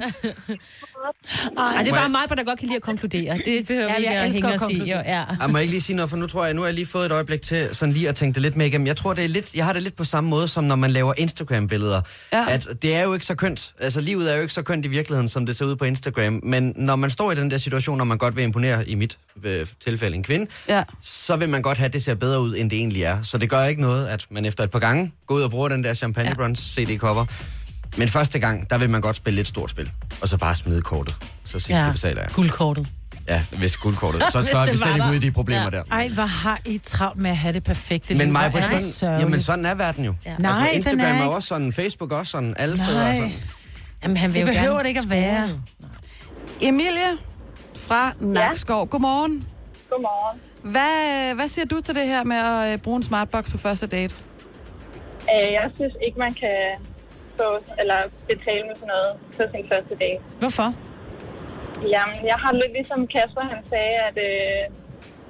Ej, det er bare mig, der godt kan lide at konkludere. Det behøver Ja, vi ikke jeg at hænge at os i. Jo, ja. Jeg må ikke lige sige noget, for nu tror jeg, nu har jeg lige fået et øjeblik til sådan lige at tænke det lidt med igennem. Jeg tror, det er lidt, jeg har det lidt på samme måde, som når man laver Instagram-billeder. Ja. At det er jo ikke så kønt. Altså, livet er jo ikke så kønt i virkeligheden, som det ser ud på Instagram. Men når man står i den der situation, når man godt vil imponere, i mit øh, tilfælde en kvinde, Ja. så vil man godt have, at det ser bedre ud, end det egentlig er. Så det gør ikke noget, at man efter et par gange går ud og bruger den der Champagne Bronze CD-cover. Men første gang, der vil man godt spille lidt stort spil. Og så bare smide kortet. Så sige, ja. det betaler jeg. Guldkortet. Ja, hvis guldkortet. Så, Hvis så er vi slet ikke ude i de problemer Ja. der. Ej, hvor har I travlt med at have det perfekte Men mig, er sådan, sørgeligt. jamen sådan er verden jo. Ja. Nej, altså, Instagram er er, ikke. jo også sådan, Facebook også sådan, alle steder er Nej, sådan. Jamen, han vil det jo behøver gerne det ikke at være. Emilie fra Nakskov. Godmorgen. Godmorgen. Hvad, hvad siger du til det her med at øh, bruge en smartbox på første date? Øh, jeg synes ikke, man kan få eller betale med sådan noget på sin første date. Hvorfor? Jamen, jeg har lidt ligesom Kasper, han sagde, at øh,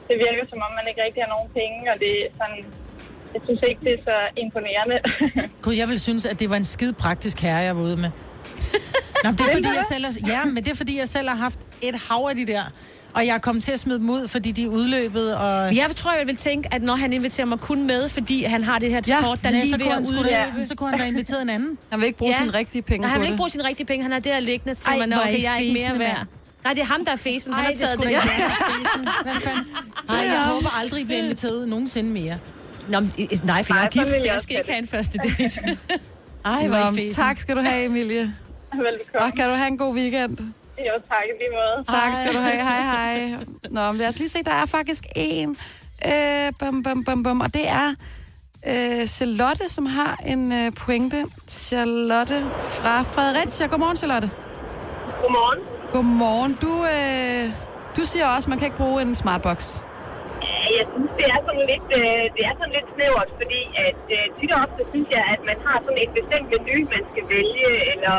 det virker som om, man ikke rigtig har nogen penge, og det er sådan... Jeg synes ikke, det er så imponerende. Gud, jeg vil synes, at det var en skide praktisk herre, jeg var ude med. Nå, men det er fordi, jeg selv har, ja, men det er fordi, jeg selv har haft et hav af de der. Og jeg kommet til at smide dem ud, fordi de er udløbet, og... Jeg tror, jeg vil tænke, at når han inviterer mig kun med, fordi han har det her Ja, kort, der Nej, lige så, ved kunne at udløbe. så kunne han da inviteret en anden. Han vil ikke bruge Ja. sine rigtige penge Nej, han vil ikke det. bruge sine rigtige penge. Han har det her liggende til, Ej, man, er okay, jeg er ikke mere værd. mand. Nej, det er ham, der er fesen. Han Ej, har det taget det. da Ja. ikke Hvad fanden? Ej, jeg håber aldrig, I bliver inviteret nogensinde mere. Nå, men, øh, nej, for jeg er Nej, gift, så jeg skal ikke have en første date. Ej, hvor tak skal du have, Emilie. Velbekomme. Og kan du have en god weekend? Jo, tak i lige måde. Tak skal du have. Hej, hej. Nå, men lad os lige se, der er faktisk en. Øh, bum, bum, bum, bum. Og det er øh, Charlotte, som har en øh, pointe. Charlotte fra Fredericia. Godmorgen, Charlotte. Godmorgen. Godmorgen. Du, øh, du siger også, at man kan ikke bruge en smartbox. Ja, Jeg synes, det er sådan lidt, øh, det er sådan lidt snævert, fordi at øh, tit og ofte synes jeg, at man har sådan et bestemt menu, man skal vælge, eller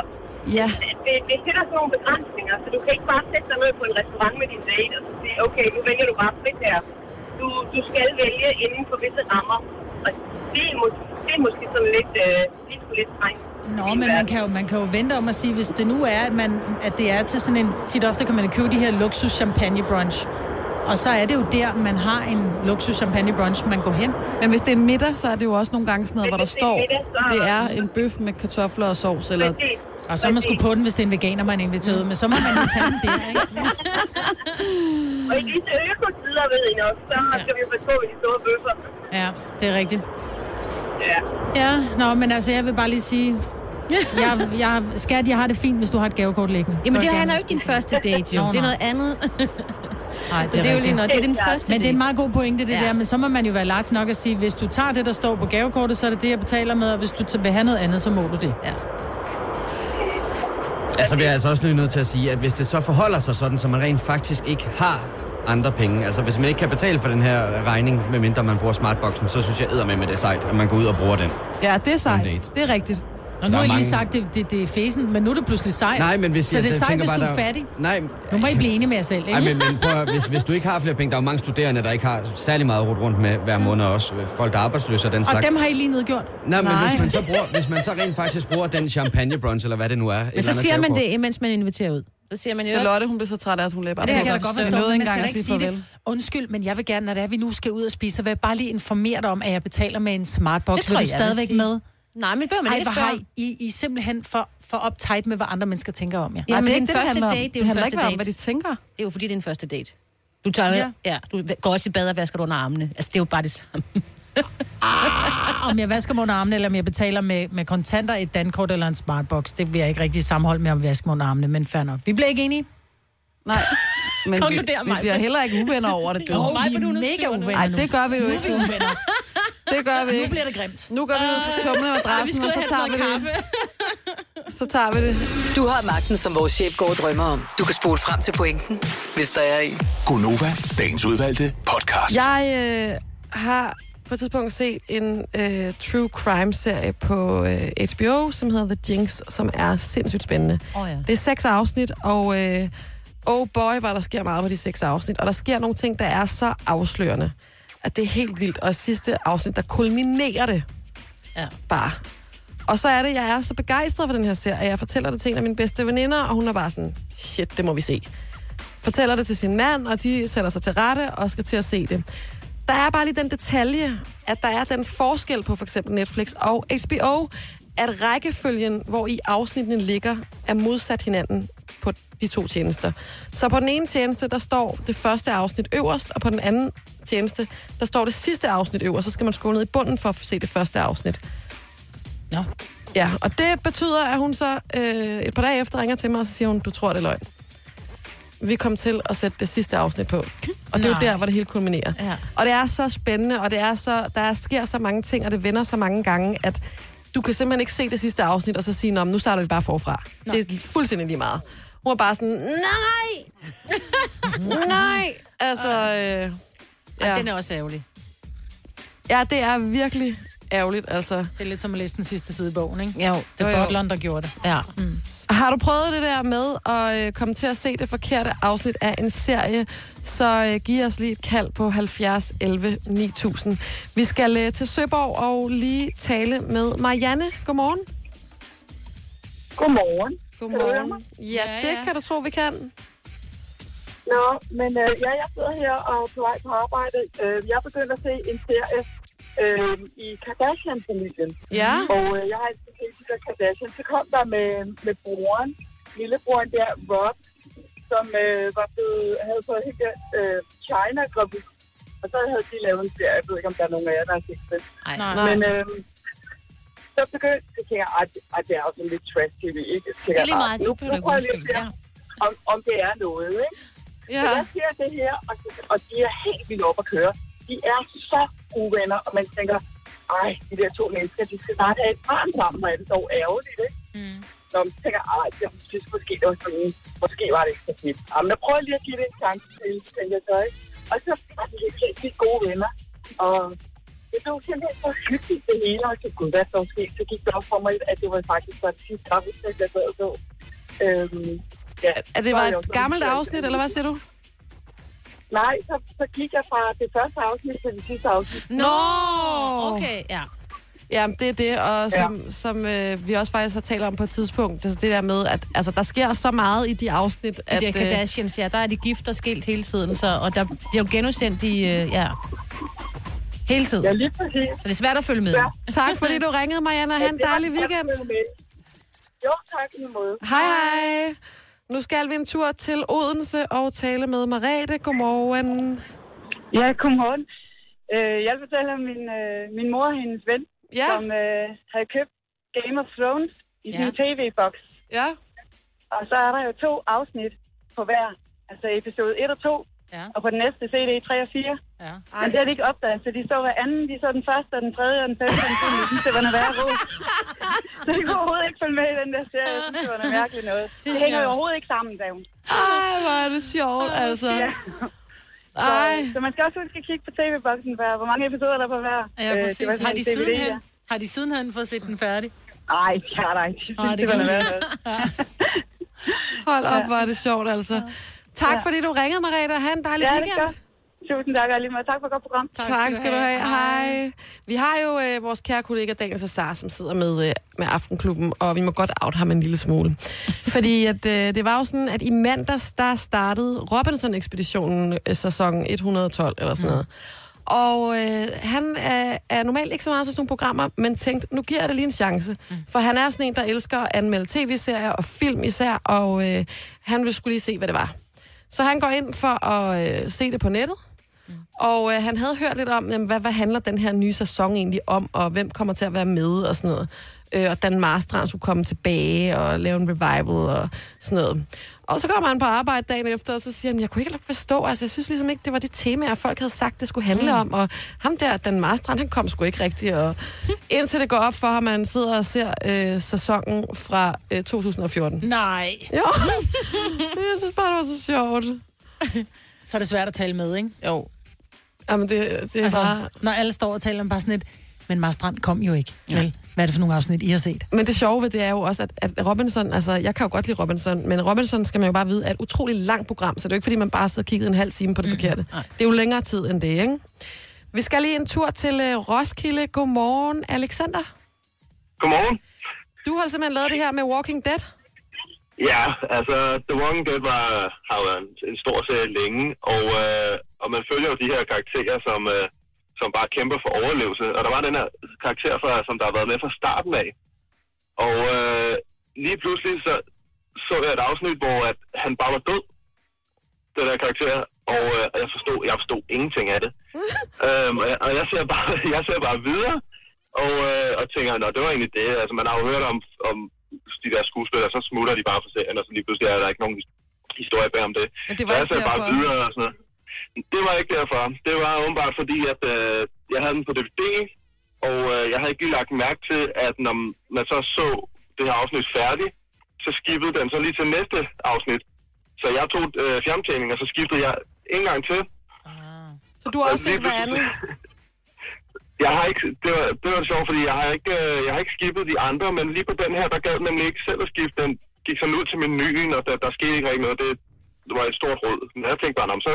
Ja. det, det sætter sådan nogle begrænsninger, så du kan ikke bare sætte dig ned på en restaurant med din date og så sige, okay, nu vælger du bare frit her. Du, du skal vælge inden for visse rammer, og det er, mås- det er måske sådan lidt, øh, lidt lidt strengt. Nå, men man kan, jo, man kan jo vente om at sige, hvis det nu er, at, man, at det er til sådan en... Tit ofte kan man købe de her luksus champagne brunch. Og så er det jo der, man har en luksus champagne brunch, man går hen. Men hvis det er en middag, så er det jo også nogle gange sådan noget, hvor der Hvis det er står, middag, så- det er en bøf med kartofler og sovs, eller... Præcis. Og så er man sgu på den, hvis det er en veganer, man er inviteret. Men så må man jo tage den der, ikke? Og i disse økotider, ved I nok, så skal vi jo passe på med de store bøffer. Ja, det er rigtigt. Ja. Ja, nå, men altså, jeg vil bare lige sige... Jeg, jeg, skat, jeg har det fint, hvis du har et gavekort liggende. Jamen, det jeg han gerne er jo ikke din første date, jo. Nå, Det er noget andet. Nej, det Det er, er jo lige noget. Det er din første Men det er en meget god pointe, det Ja. ja. der. Men så må man jo være lagt nok at sige, hvis du tager det, der står på gavekortet, så er det det, jeg betaler med. Og hvis du vil have noget andet, så må du det. Ja. Altså, vi er altså også lige nødt til at sige, at hvis det så forholder sig sådan, så man rent faktisk ikke har andre penge, altså hvis man ikke kan betale for den her regning, medmindre man bruger smartboxen, så synes jeg æder med med det er sejt, at man går ud og bruger den. Ja, det er sejt. Det er rigtigt. Og nu har jeg lige mange- sagt, det, det, det er fæsen, men nu er det pludselig sejt. Nej, men hvis så jeg, det er tænker hvis bare, du er der- fattig. Nej, Nu må I blive enige med jer selv, ikke? Ej, men, men prøv, hvis, hvis du ikke har flere penge, der er jo mange studerende, der ikke har særlig meget rundt rundt med hver måned også. Folk, der er arbejdsløse og den og slags. dem har I lige nedgjort. Nej, men Nej. hvis man, så bruger, hvis man så rent faktisk bruger den champagne brunch, eller hvad det nu er. Men så siger man det, imens man inviterer ud. Så siger man jo... Charlotte, hun bliver så træt af, at hun løber. Det kan jeg da godt forstå, men man skal ikke sige farvel. det. Undskyld, men jeg vil gerne, når det er, vi nu skal ud og spise, så vil jeg bare lige informere dig om, at jeg betaler med en smartbox. Det tror vil du jeg, jeg vil stadigvæk med? Nej, men behøver man Ej, ikke spørge. I, I, simpelthen for, for uptight med, hvad andre mennesker tænker om jer. Ja, men det er den ikke det, første date, det er jo den første ikke om, date. hvad de tænker. Det er jo fordi, det er en første date. Du tager, Ja. ja. du går også i bad og vasker du under armene. Altså, det er jo bare det samme. Om jeg vasker mig under armene, eller om jeg betaler med, med kontanter, et dankort eller en smartbox, det vil jeg ikke rigtig sammenholde med om jeg vasker mig under armene, men fair nok. Vi bliver ikke enige. Nej, men vi, vi bliver heller ikke uvenner over det, du. Åh, mig vi er nu mega nu. uvenner Nej, nu. det gør vi jo Nu er ikke. vi uvenner. Det gør vi Nu ikke. bliver det grimt. Nu går vi ud på tumle madrassen, og så tager vi det. Så tager vi det. Du har magten, som vores chef går og drømmer om. Du kan spole frem til pointen, hvis der er en. Gonova, dagens udvalgte podcast. Jeg øh, har på et tidspunkt set en øh, true crime-serie på øh, HBO, som hedder The Jinx, som er sindssygt spændende. Åh, ja. Det er seks afsnit, og øh, oh boy, hvor der sker meget på de seks afsnit. Og der sker nogle ting, der er så afslørende, at det er helt vildt. Og sidste afsnit, der kulminerer det Ja. Bare. Og så er det, jeg er så begejstret for den her serie. Jeg fortæller det til en af mine bedste veninder, og hun er bare sådan, shit, det må vi se. Fortæller det til sin mand, og de sætter sig til rette og skal til at se det. Der er bare lige den detalje, at der er den forskel på for eksempel Netflix og HBO, at rækkefølgen, hvor i afsnittene ligger, er modsat hinanden på de to tjenester. Så på den ene tjeneste, der står det første afsnit øverst, og på den anden tjeneste, der står det sidste afsnit øverst. Så skal man scrolle ned i bunden for at se det første afsnit. Nå. Ja, og det betyder, at hun så øh, et par dage efter ringer til mig, og så siger hun, du tror, det er løgn. Vi kom til at sætte det sidste afsnit på. Og det er jo der, hvor det hele kulminerer. Ja. Og det er så spændende, og det er så, der sker så mange ting, og det vender så mange gange, at du kan simpelthen ikke se det sidste afsnit, og så sige, Nå, nu starter vi bare forfra. Nej. Det er fuldstændig lige meget. Hun er bare sådan, nej! nej! Altså, øh, Ja. ja. Den er også ærgerlig. ja, det er virkelig ærgerligt, altså. Det er lidt som at læse den sidste side i bogen, ikke? Jo, Det er jo. Butleren, der gjorde det. Ja. Har du prøvet det der med at øh, komme til at se det forkerte afsnit af en serie, så øh, giv os lige et kald på 70 11 9000. Vi skal øh, til Søborg og lige tale med Marianne. Godmorgen. Godmorgen. Kan du høre Godmorgen. mig? Ja, Ja, det ja. kan du tro, vi kan. Nå, men øh, ja, jeg sidder her og er på vej på arbejde. Øh, jeg begyndte at se en serie øh, i Kardashian-familien. Ja. Og øh, jeg har altid set de der Kardashian. Så kom der med, med broren, lillebroren der, Rob, som øh, var blevet, havde fået helt der øh, China gravid. Og så havde de lavet en serie. Jeg ved ikke, om der er nogen af jer, der har set det. Ej. Nej. Nej. Men øh, så begyndte jeg at at, at det er sådan lidt trash TV. Ikke? Så Det er jeg, lige "Ah, meget, Nu, nu prøver jeg lige at undskylde. se, Ja. om, om det er noget. Ikke? Ja. Så jeg ser det her, og, og de er helt vildt op at køre. De er så gode venner, og man tænker, ej, de der to mennesker, de skal snart have et barn sammen, og er det så ærgerligt, ikke? Mm. Når man tænker, ej, jeg synes måske, det var sådan, måske var det ikke så fedt. Jamen, jeg prøver lige at give det en chance til, tænker jeg så, ikke? Og så var de helt, helt vildt gode venner, og det blev simpelthen så hyggeligt det hele, og så gud, hvad så sket? Så gik det op for mig, at det var faktisk var det sidste afsnit, jeg sad og så. Øhm, ja, Er det var jeg et gammelt afsnit, eller hvad siger du? Nej, så, så gik jeg fra det første afsnit til det sidste afsnit. Nå! Okay, ja. Ja, det er det, og som, ja. som øh, vi også faktisk har talt om på et tidspunkt, det, er det der med, at altså, der sker så meget i de afsnit, I at... de øh, her Kardashians, ja, der er de gift og skilt hele tiden, så, og der bliver jo genudsendt i, øh, ja, hele tiden. Ja, lige præcis. Så det er svært at følge med. Ja. tak fordi du ringede, Marianne, og have en dejlig weekend. Jo, tak i måde. Hej hej. Nu skal vi en tur til Odense og tale med Marete. Godmorgen. Ja, godmorgen. Øh, jeg vil fortælle om min, øh, min mor og hendes ven, Ja. som øh, havde købt Game of Thrones i Ja. sin tv-boks. Ja. Og så er der jo to afsnit på hver. Altså episode 1 og 2. Ja. Og på den næste CD 3 og 4. Ja. Men det har de ikke opdaget, så de så hver anden. De så den første, og den tredje, og den femte, og den syvende. Jeg synes, det var noget værre råd. Så de kunne overhovedet ikke følge med i den der serie. Jeg synes, det var noget mærkeligt noget. Det, det hænger jo overhovedet ikke sammen, sagde hun. Ej, hvor er det sjovt, altså. Ja. Ej. Så, så man skal også huske at kigge på tv-boksen, hvor mange episoder der er på hver. Ja, Øh, det præcis. var sådan har, de DVD, sidenhen, ja. har de sidenhen fået set den færdig? Nej, det har der ikke. Jeg Nej, det det, var noget værre. Hold op, hvor er det sjovt, altså. Tak Ja. fordi du ringede, Marete, og have en dejlig Ja, det weekend. godt. Tusind tak, lige meget. Tak for et godt program. Tak, tak skal du have. Hej. Vi har jo øh, vores kære kollega Daniel Cesar, som sidder med, øh, med Aftenklubben, og vi må godt out ham en lille smule. Fordi at, øh, det var jo sådan, at i mandags, der startede Robinson-ekspeditionen øh, sæson 112 eller sådan noget. Og øh, han er, er normalt ikke så meget til sådan nogle programmer, men tænkte, nu giver jeg det lige en chance. Mm. For han er sådan en, der elsker at anmelde tv-serier og film især, og øh, han vil skulle lige se, hvad det var. Så han går ind for at øh, se det på nettet, og øh, han havde hørt lidt om, jamen, hvad, hvad handler den her nye sæson egentlig om, og hvem kommer til at være med og sådan noget. Øh, og Dan Marstrand skulle komme tilbage og lave en revival og sådan noget. Og så kommer han på arbejde dagen efter, og så siger han, jeg kunne ikke helt forstå, altså jeg synes ligesom ikke, det var det tema, folk havde sagt, det skulle handle om. Og ham der, Dan Marstrand, han kom sgu ikke rigtigt. Og indtil det går op for ham, at han sidder og ser øh, sæsonen fra øh, 2014. Nej. Jo, jeg synes bare, det var så sjovt. Så er det svært at tale med, ikke? Jo. Jamen, det, det er Altså, bare... når alle står og taler om bare sådan et, men Mars Strand kom jo ikke. Ja. Vel? Hvad er det for nogle afsnit, I har set? Men det sjove ved det er jo også, at, at Robinson, altså jeg kan jo godt lide Robinson, men Robinson skal man jo bare vide, er et utroligt langt program, så det er jo ikke, fordi man bare sidder og kigger en halv time på det mm, forkerte. nej. Det er jo længere tid end det, ikke? Vi skal lige en tur til uh, Roskilde. Godmorgen, Alexander. Godmorgen. Du har simpelthen lavet det her med Walking Dead. Ja, altså, The Walking Dead var, har været en, en stor serie længe, og, øh, og man følger jo de her karakterer, som, øh, som bare kæmper for overlevelse. Og der var den her karakter, fra, som der har været med fra starten af. Og øh, lige pludselig så, så jeg et afsnit, hvor at han bare var død, den der karakter, og øh, jeg, forstod, jeg forstod ingenting af det. øhm, og, jeg, og jeg ser bare, jeg ser bare videre, og, øh, og tænker, nå, det var egentlig det. Altså, man har jo hørt om, om de der skuespillere, så smutter de bare for serien, og så lige pludselig er der ikke nogen historie bag om det. Men det var så jeg ser bare videre og sådan noget. Det var ikke derfor. Det var åbenbart fordi, at øh, jeg havde den på DVD, og øh, jeg havde ikke lige lagt mærke til, at når man så så det her afsnit færdigt, så skippede den så lige til næste afsnit. Så jeg tog øh, fjernbetjeningen, og så skiftede jeg en gang til. Så du har også set hvad andet? Jeg har ikke, det var, det var sjovt, fordi jeg har ikke, øh, jeg har ikke skippet de andre, men lige på den her, der gad nemlig ikke selv at skifte. Den gik sådan ud til menuen, og der, der skete ikke rigtig noget. Det, det var et stort råd. Men jeg tænkte bare, "Nå, men så,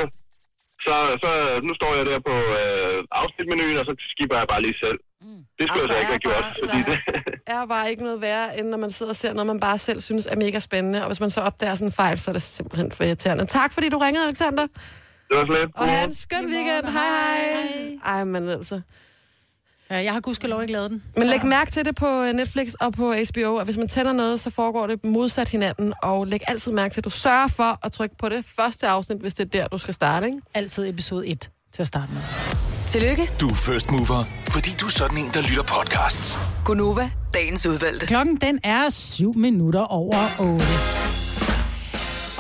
så, så nu står jeg der på øh, afsnitmenuen, og så skipper jeg bare lige selv. Mm. Det skulle Ah, jeg så der ikke have gjort, bare- fordi det, er bare ikke noget værre, end når man sidder og ser noget, man bare selv synes er mega spændende. Og hvis man så opdager sådan en fejl, så er det simpelthen for irriterende. Tak fordi du ringede, Alexander. det var slet. Og have en skøn weekend. Hej hej. Ej, men altså. Ja, jeg har gudskelov ikke lavet den. Men læg mærke til det på Netflix og på HBO, at hvis man tænder noget, så foregår det modsat hinanden. Og læg altid mærke til, at du sørger for at trykke på det første afsnit, hvis det er der, du skal starte. Ikke? Altid episode 1 til at starte med. Tillykke, Du er first mover, fordi du er sådan en, der lytter podcasts. Gunova, dagens udvalgte. Klokken den er 7 minutter over 8.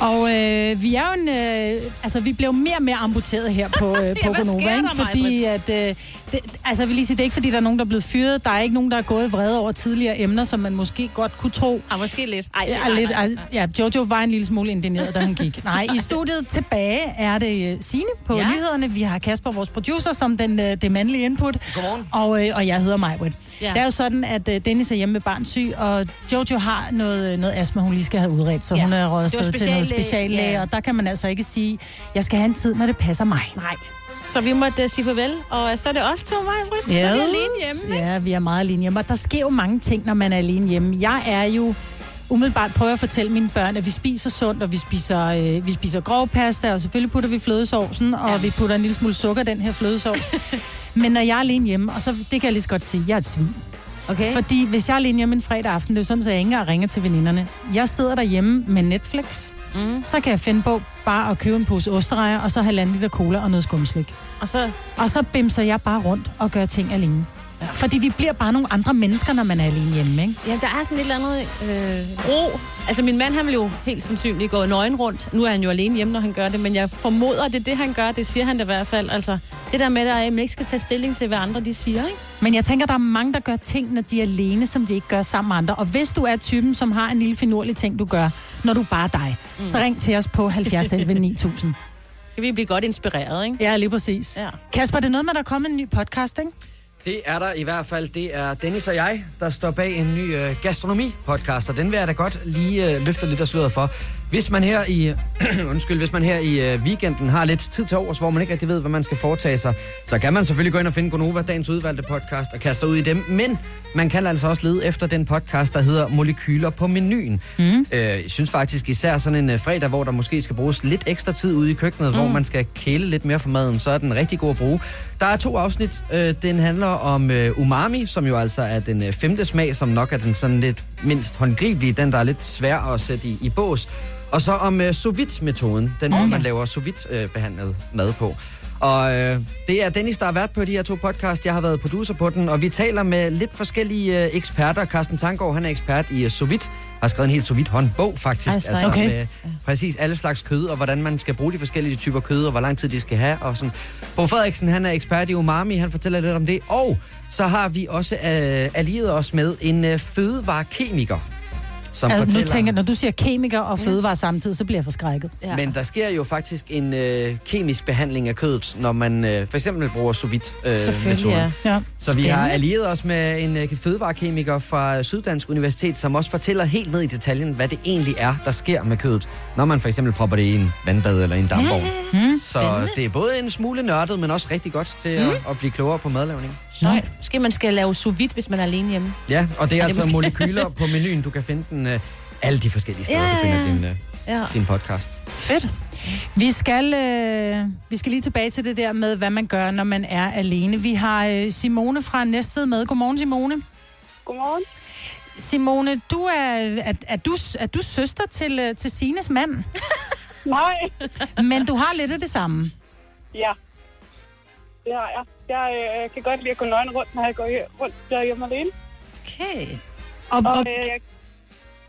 Og øh, vi er jo en, øh, altså vi blev mere og mere amputeret her på, øh, på hvad Gonova, ikke? fordi at, øh, det, altså jeg vil lige sige, det er ikke fordi, der er nogen, der er blevet fyret. Der er ikke nogen, der er gået vrede over tidligere emner, som man måske godt kunne tro. Ah, måske lidt. Ej, Ja, lidt, altså, ja, Jojo var en lille smule indigneret, da han gik. Nej, i studiet tilbage er det øh, Signe på Ja. ja. nyhederne. Vi har Kasper, vores producer, som den, øh, det mandlige input. Godmorgen. Og, øh, og jeg hedder Majbrit. Ja. Ja. Det er jo sådan, at øh, Dennis er hjemme med barn syg, og Jojo har noget, noget astma, hun lige skal have udredt, så Ja. ja. hun er røget afsted til noget speciallæge, ja. og der kan man altså ikke sige, jeg skal have en tid, når det passer mig. Nej. Så vi måtte uh, sige farvel, og så er det os to, mig, Så er vi alene hjemme. ikke? Ja, vi er meget alene hjemme, og der sker jo mange ting, når man er alene hjemme. Jeg er jo umiddelbart prøver at fortælle mine børn, at vi spiser sundt, og vi spiser, øh, vi spiser grov pasta, og selvfølgelig putter vi flødesovsen, og ja. vi putter en lille smule sukker i den her flødesovs. Men når jeg er alene hjemme, og så det kan jeg lige så godt sige, jeg er et svin. Okay. Fordi hvis jeg er alene hjemme en fredag aften, det er jo sådan, at jeg ikke engang ringer til veninderne. Jeg sidder derhjemme med Netflix, Mm. så kan jeg finde på bare at købe en pose osterejer, og så halvanden liter cola og noget skumslik. Og så, Og så bimser jeg bare rundt og gør ting alene. Ja. Fordi vi bliver bare nogle andre mennesker, når man er alene hjemme, ikke? ja, der er sådan et eller andet øh, ro. Altså, min mand, han vil jo helt sandsynligt gå nøgen rundt. Nu er han jo alene hjemme, når han gør det, men jeg formoder, det er det, han gør. Det siger han da i hvert fald. Altså, det der med, at man ikke skal tage stilling til, hvad andre de siger, ikke? Men jeg tænker, der er mange, der gør ting, når de er alene, som de ikke gør sammen med andre. Og hvis du er typen, som har en lille finurlig ting, du gør, når du bare er dig, mm. så ring til os på 70 11 9000. Kan vi blive godt inspireret, ikke? Ja, lige præcis. Ja. Kasper, det er noget med, at der er kommet en ny podcast, ikke? Det er der i hvert fald. Det er Dennis og jeg, der står bag en ny øh, gastronomi-podcast, og den vil jeg da godt lige øh, løfte lidt af sløret for. Hvis man her i undskyld, hvis man her i øh, weekenden har lidt tid til overs, hvor man ikke rigtig ved, hvad man skal foretage sig, så kan man selvfølgelig gå ind og finde Gonova, dagens udvalgte podcast, og kaste sig ud i dem. Men man kan altså også lede efter den podcast, der hedder Molekyler på menuen. Mm. Øh, jeg synes faktisk især sådan en øh, fredag, hvor der måske skal bruges lidt ekstra tid ude i køkkenet, mm. hvor man skal kæle lidt mere for maden, så er den rigtig god at bruge. Der er to afsnit. Øh, den handler om øh, umami, som jo altså er den øh, femte smag, som nok er den sådan lidt mindst håndgribelige, den der er lidt svær at sætte i, i bås. Og så om øh, sous vide-metoden, den måde, man laver sous vide øh, behandlet mad på. Og øh, det er Dennis, der har været på de her to podcast. Jeg har været producer på den, og vi taler med lidt forskellige øh, eksperter. Carsten Tanggaard, han er ekspert i øh, sous vide, har skrevet en helt sous vide håndbog faktisk. Altså, okay. med præcis alle slags kød, og hvordan man skal bruge de forskellige typer kød, og hvor lang tid de skal have. Og sådan. Bo Frederiksen, han er ekspert i umami, han fortæller lidt om det. Og så har vi også øh, allieret os med en øh, fødevarekemiker, som Altså, nu fortæller... tænker jeg, når du siger kemiker og fødevare samtidig, så bliver jeg forskrækket. Ja. Men der sker jo faktisk en øh, kemisk behandling af kødet, når man øh, for eksempel bruger sous vide øh, Selvfølgelig, metoden. ja. Ja. Så vi har Spændende. allieret os med en øh, fødevarekemiker fra Syddansk Universitet, som også fortæller helt ned i detaljen, hvad det egentlig er, der sker med kødet, når man for eksempel propper det i en vandbad eller i en dampvogn. Mm. Så det er både en smule nørdet, men også rigtig godt til at, at blive klogere på madlavning. Så måske man skal lave sous vide, hvis man er alene hjemme. Ja, og det er Er det altså måske- molekyler på menuen. Du kan finde den øh, alle de forskellige steder, Ja, du finder ja. din, øh, Ja. din podcast. Fedt. Vi skal, øh, vi skal lige tilbage til det der med, hvad man gør, når man er alene. Vi har øh, Simone fra Næstved med. Godmorgen, Simone. Godmorgen. Simone, du er, er, er, du, er du søster til, øh, til Sines mand? Nej. Men du har lidt af det samme. Ja. Det har jeg. Jeg øh, kan godt lide at gå nøgen rundt, når jeg går rundt derhjemme alene. Okay. Og, Og og, øh, jeg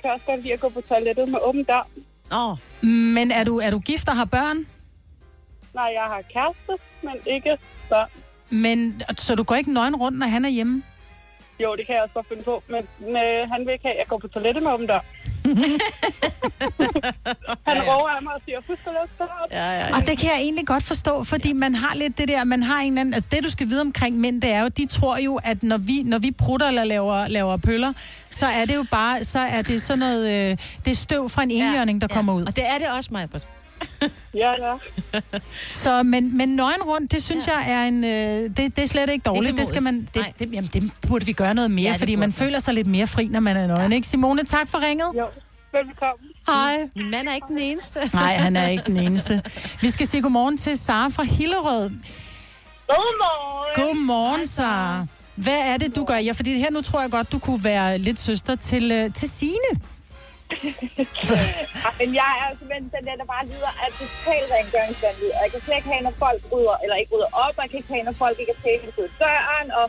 kan også godt lide at gå på toilettet med åben dør. Åh, men er du, er du gift og har børn? Nej, jeg har kæreste, men ikke børn. Men, så du går ikke nøgen rundt, når han er hjemme? Jo, det kan jeg også godt finde på, men øh, han vil ikke have, at jeg går på toilettet med åben dør. han råber af mig og siger, husk at lukke ja, ja, ja. Og det kan jeg egentlig godt forstå, fordi man har lidt det der, man har en eller anden, altså det du skal vide omkring mænd, det er jo, de tror jo, at når vi, når vi prutter eller laver, laver pøller, så er det jo bare, så er det sådan noget, øh, det er støv fra en enhjørning, der kommer ud. Og det er det også, Majbert. Ja, ja. Så, men, men nøgen rundt, det synes ja. jeg er en, øh, det, det er slet ikke dårligt. Det, Det skal man, det, Nej. det, jamen, det burde vi gøre noget mere, Ja, fordi man føler sig lidt mere fri, når man er nøgen, ja. ikke? Simone, tak for ringet. Jo, velbekomme. Hej. Min mand er ikke den eneste. Nej, han er ikke den eneste. Vi skal sige godmorgen til Sara fra Hillerød. Godmorgen. Godmorgen, Sara. Hvad er det, du gør? Ja, fordi her nu tror jeg godt, du kunne være lidt søster til, øh, til Signe. Men jeg er altså simpelthen den der, der bare lider af totalt rengøringsvandet. Og jeg kan slet ikke have, når folk rydder, eller ikke rydder op, og jeg kan ikke have, når folk ikke er pæne ud døren, og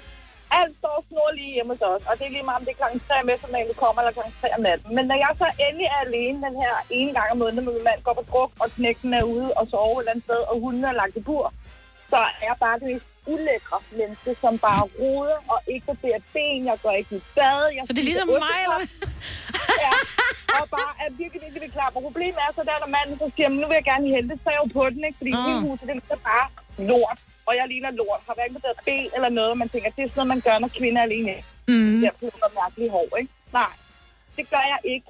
alt står snorlige hjemme hos os. Og det er lige meget, om det er klokken 3 om eftermiddagen, du kommer, eller klokken 3 om natten. Men når jeg så endelig er alene den her ene gang om måneden, når min mand går på druk, og knækken er ude og sover et eller andet sted, og hunden er lagt i bur, så er jeg bare det mest ulækre menneske, som bare roder og ikke barberer ben. Jeg går ikke i bad. Jeg Så det er ligesom mig, eller. Ja, og bare er virkelig, virkelig, virkelig klar. Og problemet er så, der når manden så siger, "Men nu vil jeg gerne hente, så er jeg jo på den, ikke? Fordi Mm. hele huset, det er bare lort. Og jeg ligner lort. Har hverken bedre ben eller noget. Man tænker, det er sådan noget, man gør, når kvinder er alene. Mm. Jeg bliver noget mærkeligt hår, ikke? Nej, det gør jeg ikke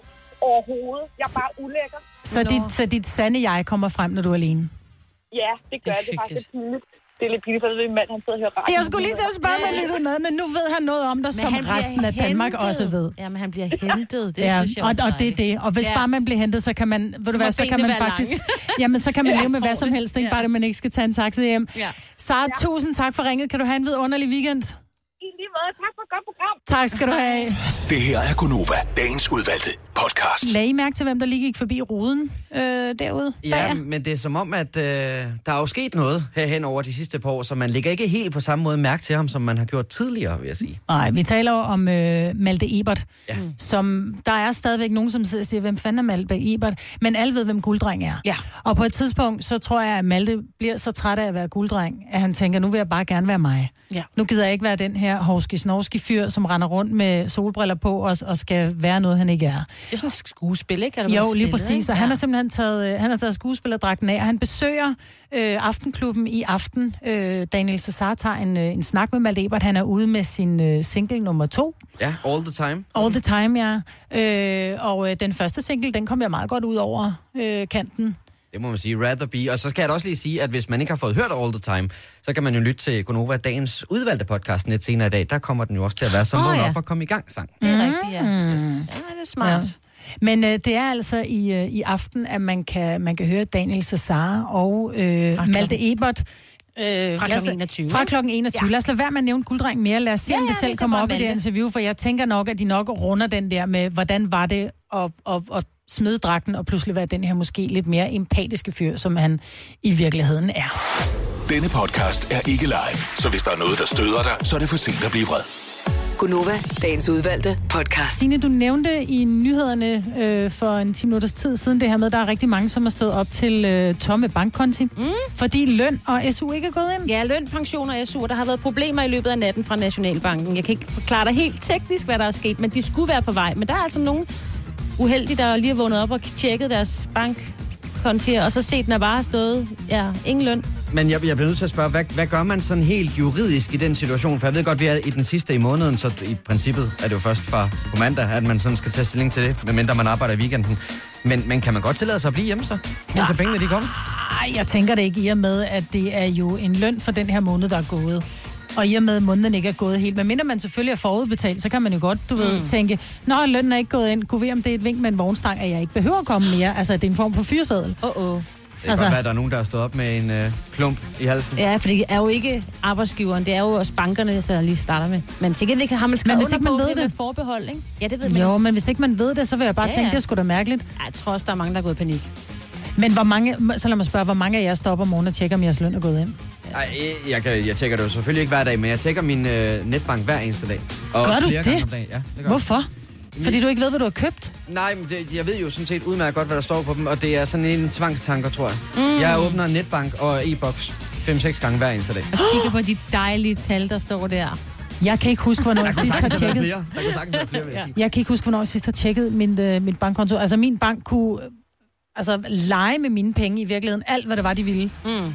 overhovedet. Jeg er bare ulækker. Så dit, så dit sande jeg kommer frem, når du er alene. Ja, det gør Det er jeg. Det faktisk hyggeligt. Det er lidt pinligt, for det er min mand, han sidder og hører radio. Jeg skulle lige til at spørge, om han lyttede med, men nu ved han noget om dig, som resten af Danmark hentet. også ved. Ja, men han bliver hentet. Det ja, synes jeg og, også og det er det. Og hvis Ja. ja. bare man bliver hentet, så kan man, ved du hvad, så kan man faktisk, jamen så kan man Ja, leve med hvad som helst, ikke Ja. bare det, man ikke skal tage en taxa hjem. Ja. Sara, tusind tak for ringet. Kan du have en vidunderlig weekend? I lige måde. Tak for et godt program. Tak skal du have. Det her er Gunova, dagens udvalgte podcast. Lag I mærke til, hvem der lige gik forbi ruden øh, derude? Ja, men det er som om, at øh, der er jo sket noget herhen over de sidste par år, så man lægger ikke helt på samme måde mærke til ham, som man har gjort tidligere, vil jeg sige. Nej, vi taler jo om øh, Malte Ebert, Ja. som der er stadigvæk nogen, som sidder og siger, hvem fanden er Malte Ebert? Men alle ved, hvem gulddreng er. Ja. Og på et tidspunkt, så tror jeg, at Malte bliver så træt af at være gulddreng, at han tænker, nu vil jeg bare gerne være mig. Ja. Nu gider jeg ikke være den her hovski snovski fyr, som render rundt med solbriller på og, og skal være noget, han ikke er. Det er sådan et skuespil, ikke? Er Jo, blevet lige spillet, præcis. ikke? Og han har simpelthen taget, øh, han har taget skuespillerdragten af, og han besøger øh, Aftenklubben i aften. Øh, Daniel Cesar tager en, øh, en snak med Malte Ebert. Han er ude med sin øh, single nummer to. Ja, all the time. All the time, ja. Øh, og øh, den første single, den kom jeg meget godt ud over øh, kanten. Det må man sige, rather be. Og så skal jeg da også lige sige, at hvis man ikke har fået hørt All the Time, så kan man jo lytte til Gonova dagens udvalgte podcast lidt senere i dag. Der kommer den jo også til at være som oh, ja. op og komme i gang sang. Det er rigtigt, ja. Yes. Ja, det er smart. Ja. Men øh, det er altså i, øh, i aften, at man kan, man kan høre Daniel Cesar og øh, Malte Ebert. Øh, Fra klokken 21, Fra klokken 21. Ja. Ja. Lad os lade være med at nævne gulddreng mere. Lad os se, Ja, om ja, det vi selv kommer op i det interview, for jeg tænker nok, at de nok runder den der med, hvordan var det at, at, at smide dragten og pludselig være den her måske lidt mere empatiske fyr, som han i virkeligheden er. Denne podcast er ikke live, så hvis der er noget, der støder dig, så er det for sent at blive vred. Gunova, dagens udvalgte podcast. Signe, du nævnte i nyhederne øh, for en 10 minutters tid siden det her med, at der er rigtig mange, som har stået op til øh, tomme bankkonti, mm. fordi løn og SU ikke er gået ind. Ja, løn, pension og SU, der har været problemer i løbet af natten fra Nationalbanken. Jeg kan ikke forklare dig helt teknisk, hvad der er sket, men de skulle være på vej. Men der er altså nogen uheldige, der lige har vågnet op og tjekket deres bankkontier, og så set, den er bare stået, ja, ingen løn. Men jeg, jeg bliver nødt til at spørge, hvad, hvad gør man sådan helt juridisk i den situation? For jeg ved godt, vi er i den sidste i måneden, så i princippet er det jo først fra på mandag, at man sådan skal tage stilling til det, medmindre man arbejder i weekenden. Men, men kan man godt tillade sig at blive hjemme så, indtil pengene de kommer? Ej, jeg tænker det ikke i og med, at det er jo en løn for den her måned, der er gået. Og i og med, at måneden ikke er gået helt, men mindre man selvfølgelig er forudbetalt, så kan man jo godt, du ved, Mm. tænke, Nå, lønnen er ikke gået ind. Kunne vi om det er et vink med en vognstang, at jeg ikke behøver at komme mere? Altså, det er en form for fyreseddel. Åh, oh, oh. Det kan Altså- godt være, at der er nogen, der har stået op med en øh, klump i halsen. Ja, for det er jo ikke arbejdsgiveren, det er jo også bankerne, der lige starter med. Men til gengæld har man skrevet Men hvis ikke man ved det det- med forbehold, ikke? Ja, det ved man. Jo, men hvis ikke man ved det, så vil jeg bare Ja, tænke, ja. det er sgu da mærkeligt. Jeg tror også, der er mange, der er gået i panik. Men hvor mange, så lad mig spørge, hvor mange af jer stopper om morgenen og tjekker, om jeres løn er gået ind? Ej, jeg, kan, jeg tjekker det jo selvfølgelig ikke hver dag, men jeg tjekker min øh, netbank hver eneste dag. Og Gør du det? Gange om dagen. Ja, det gør jeg. Hvorfor? Fordi du ikke ved, hvad du har købt? Nej, men det, jeg ved jo sådan set udmærket godt, hvad der står på dem, og det er sådan en tvangstanker, tror jeg. Mm. Jeg åbner netbank og e-boks 5-6 gange hver eneste dag. Og kigger på de dejlige tal, der står der. Jeg kan ikke huske, hvornår jeg sidst har tjekket. Der kunne sagtens være flere, vil jeg sige. Jeg kan ikke huske, hvornår jeg sidst har tjekket min, øh, mit bankkonto. Altså, min bank kunne altså, lege med mine penge i virkeligheden. Alt, hvad det var, de ville. Mm.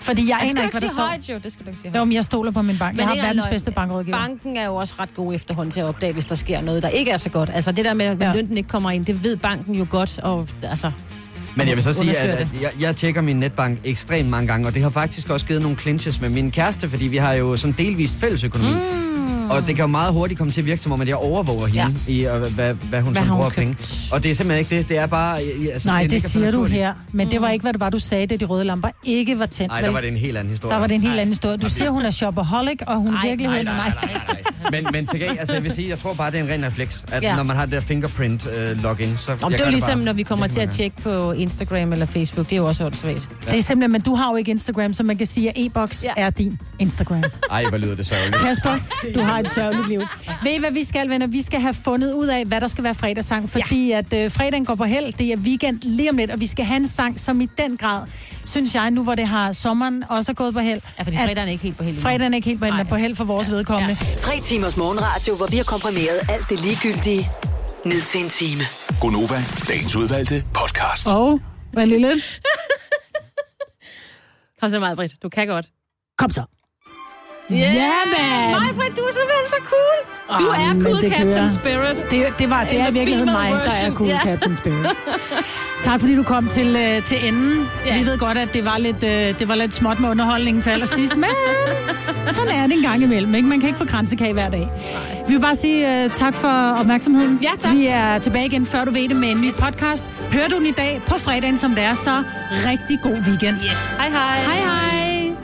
Fordi jeg aner ikke, hvad der står. højt, jo. Det skal du ikke sige Jo, højt. men jeg stoler på min bank. Jeg har det er verdens bedste bankrådgiver. Banken er jo også ret god efterhånden til at opdage, hvis der sker noget, der ikke er så godt. Altså det der med, at Ja. lønnen ikke kommer ind, det ved banken jo godt. Og, altså, Men jeg vil så sige, at, at jeg, jeg tjekker min netbank ekstremt mange gange, og det har faktisk også givet nogle clinches med min kæreste, fordi vi har jo sådan delvist fælles økonomi. Mm. Og det kan jo meget hurtigt komme til at virke, som om at jeg overvåger hende ja. i, og, hvad, hvad hun Hvad hun bruger penge. Og det er simpelthen ikke det. Det er bare... Altså, Nej, det så siger du her. Men det var ikke, hvad det var, du sagde, da de røde lamper ikke var tændt. Nej, der var det en helt anden historie. Der var det en helt anden historie. Du siger, hun er shopaholic, og hun virkelig... Nej, nej, nej, nej, nej. Men, men til gengæld, altså jeg vil sige, jeg tror bare, det er en ren refleks, at Ja. ja. når man har det der fingerprint uh, login, så... om jeg det er jo ligesom, bare når vi kommer til at tjekke på Instagram eller Facebook. Det er jo også åndssvagt. Det er simpelthen, men du har jo ikke Instagram, så man kan sige, at e-boks ja. er din Instagram. Ej, hvor lyder det sørgeligt. Kasper, du har et sørgeligt liv. Ved I, hvad vi skal, venner? Vi skal have fundet ud af, hvad der skal være fredagssang, fordi ja. at øh, fredagen går på held. Det er weekend lige om lidt, og vi skal have en sang, som i den grad, synes jeg, nu hvor det har sommeren også er gået på held. Ja, fordi at fredagen er ikke helt på held. Fredagen er ikke helt på held, men på held for vores ja. vedkommende. Ja. Timers morgenradio, hvor vi har komprimeret alt det ligegyldige ned til en time. Gonova, dagens udvalgte podcast. Og, hvad lille? Kom så meget, Britt. Du kan godt. Kom så. Yeah, yeah Britt, du er simpelthen så cool. Du Ah, er cool det Captain kører. Spirit. Det, det, var, det er i the virkeligheden female mig, der er version. cool Ja. Captain Spirit. Tak fordi du kom til, øh, til enden. Ja. Vi ved godt, at det var, lidt, øh, det var lidt småt med underholdningen til allersidst, men sådan er det en gang imellem. Ikke? Man kan ikke få kransekage hver dag. Vi vil bare sige uh, tak for opmærksomheden. Ja, tak. Vi er tilbage igen, før du ved det, med en ny podcast. Hør du den i dag på fredagen, som det er, så rigtig god weekend. Yes. Hej, hej. Hej hej!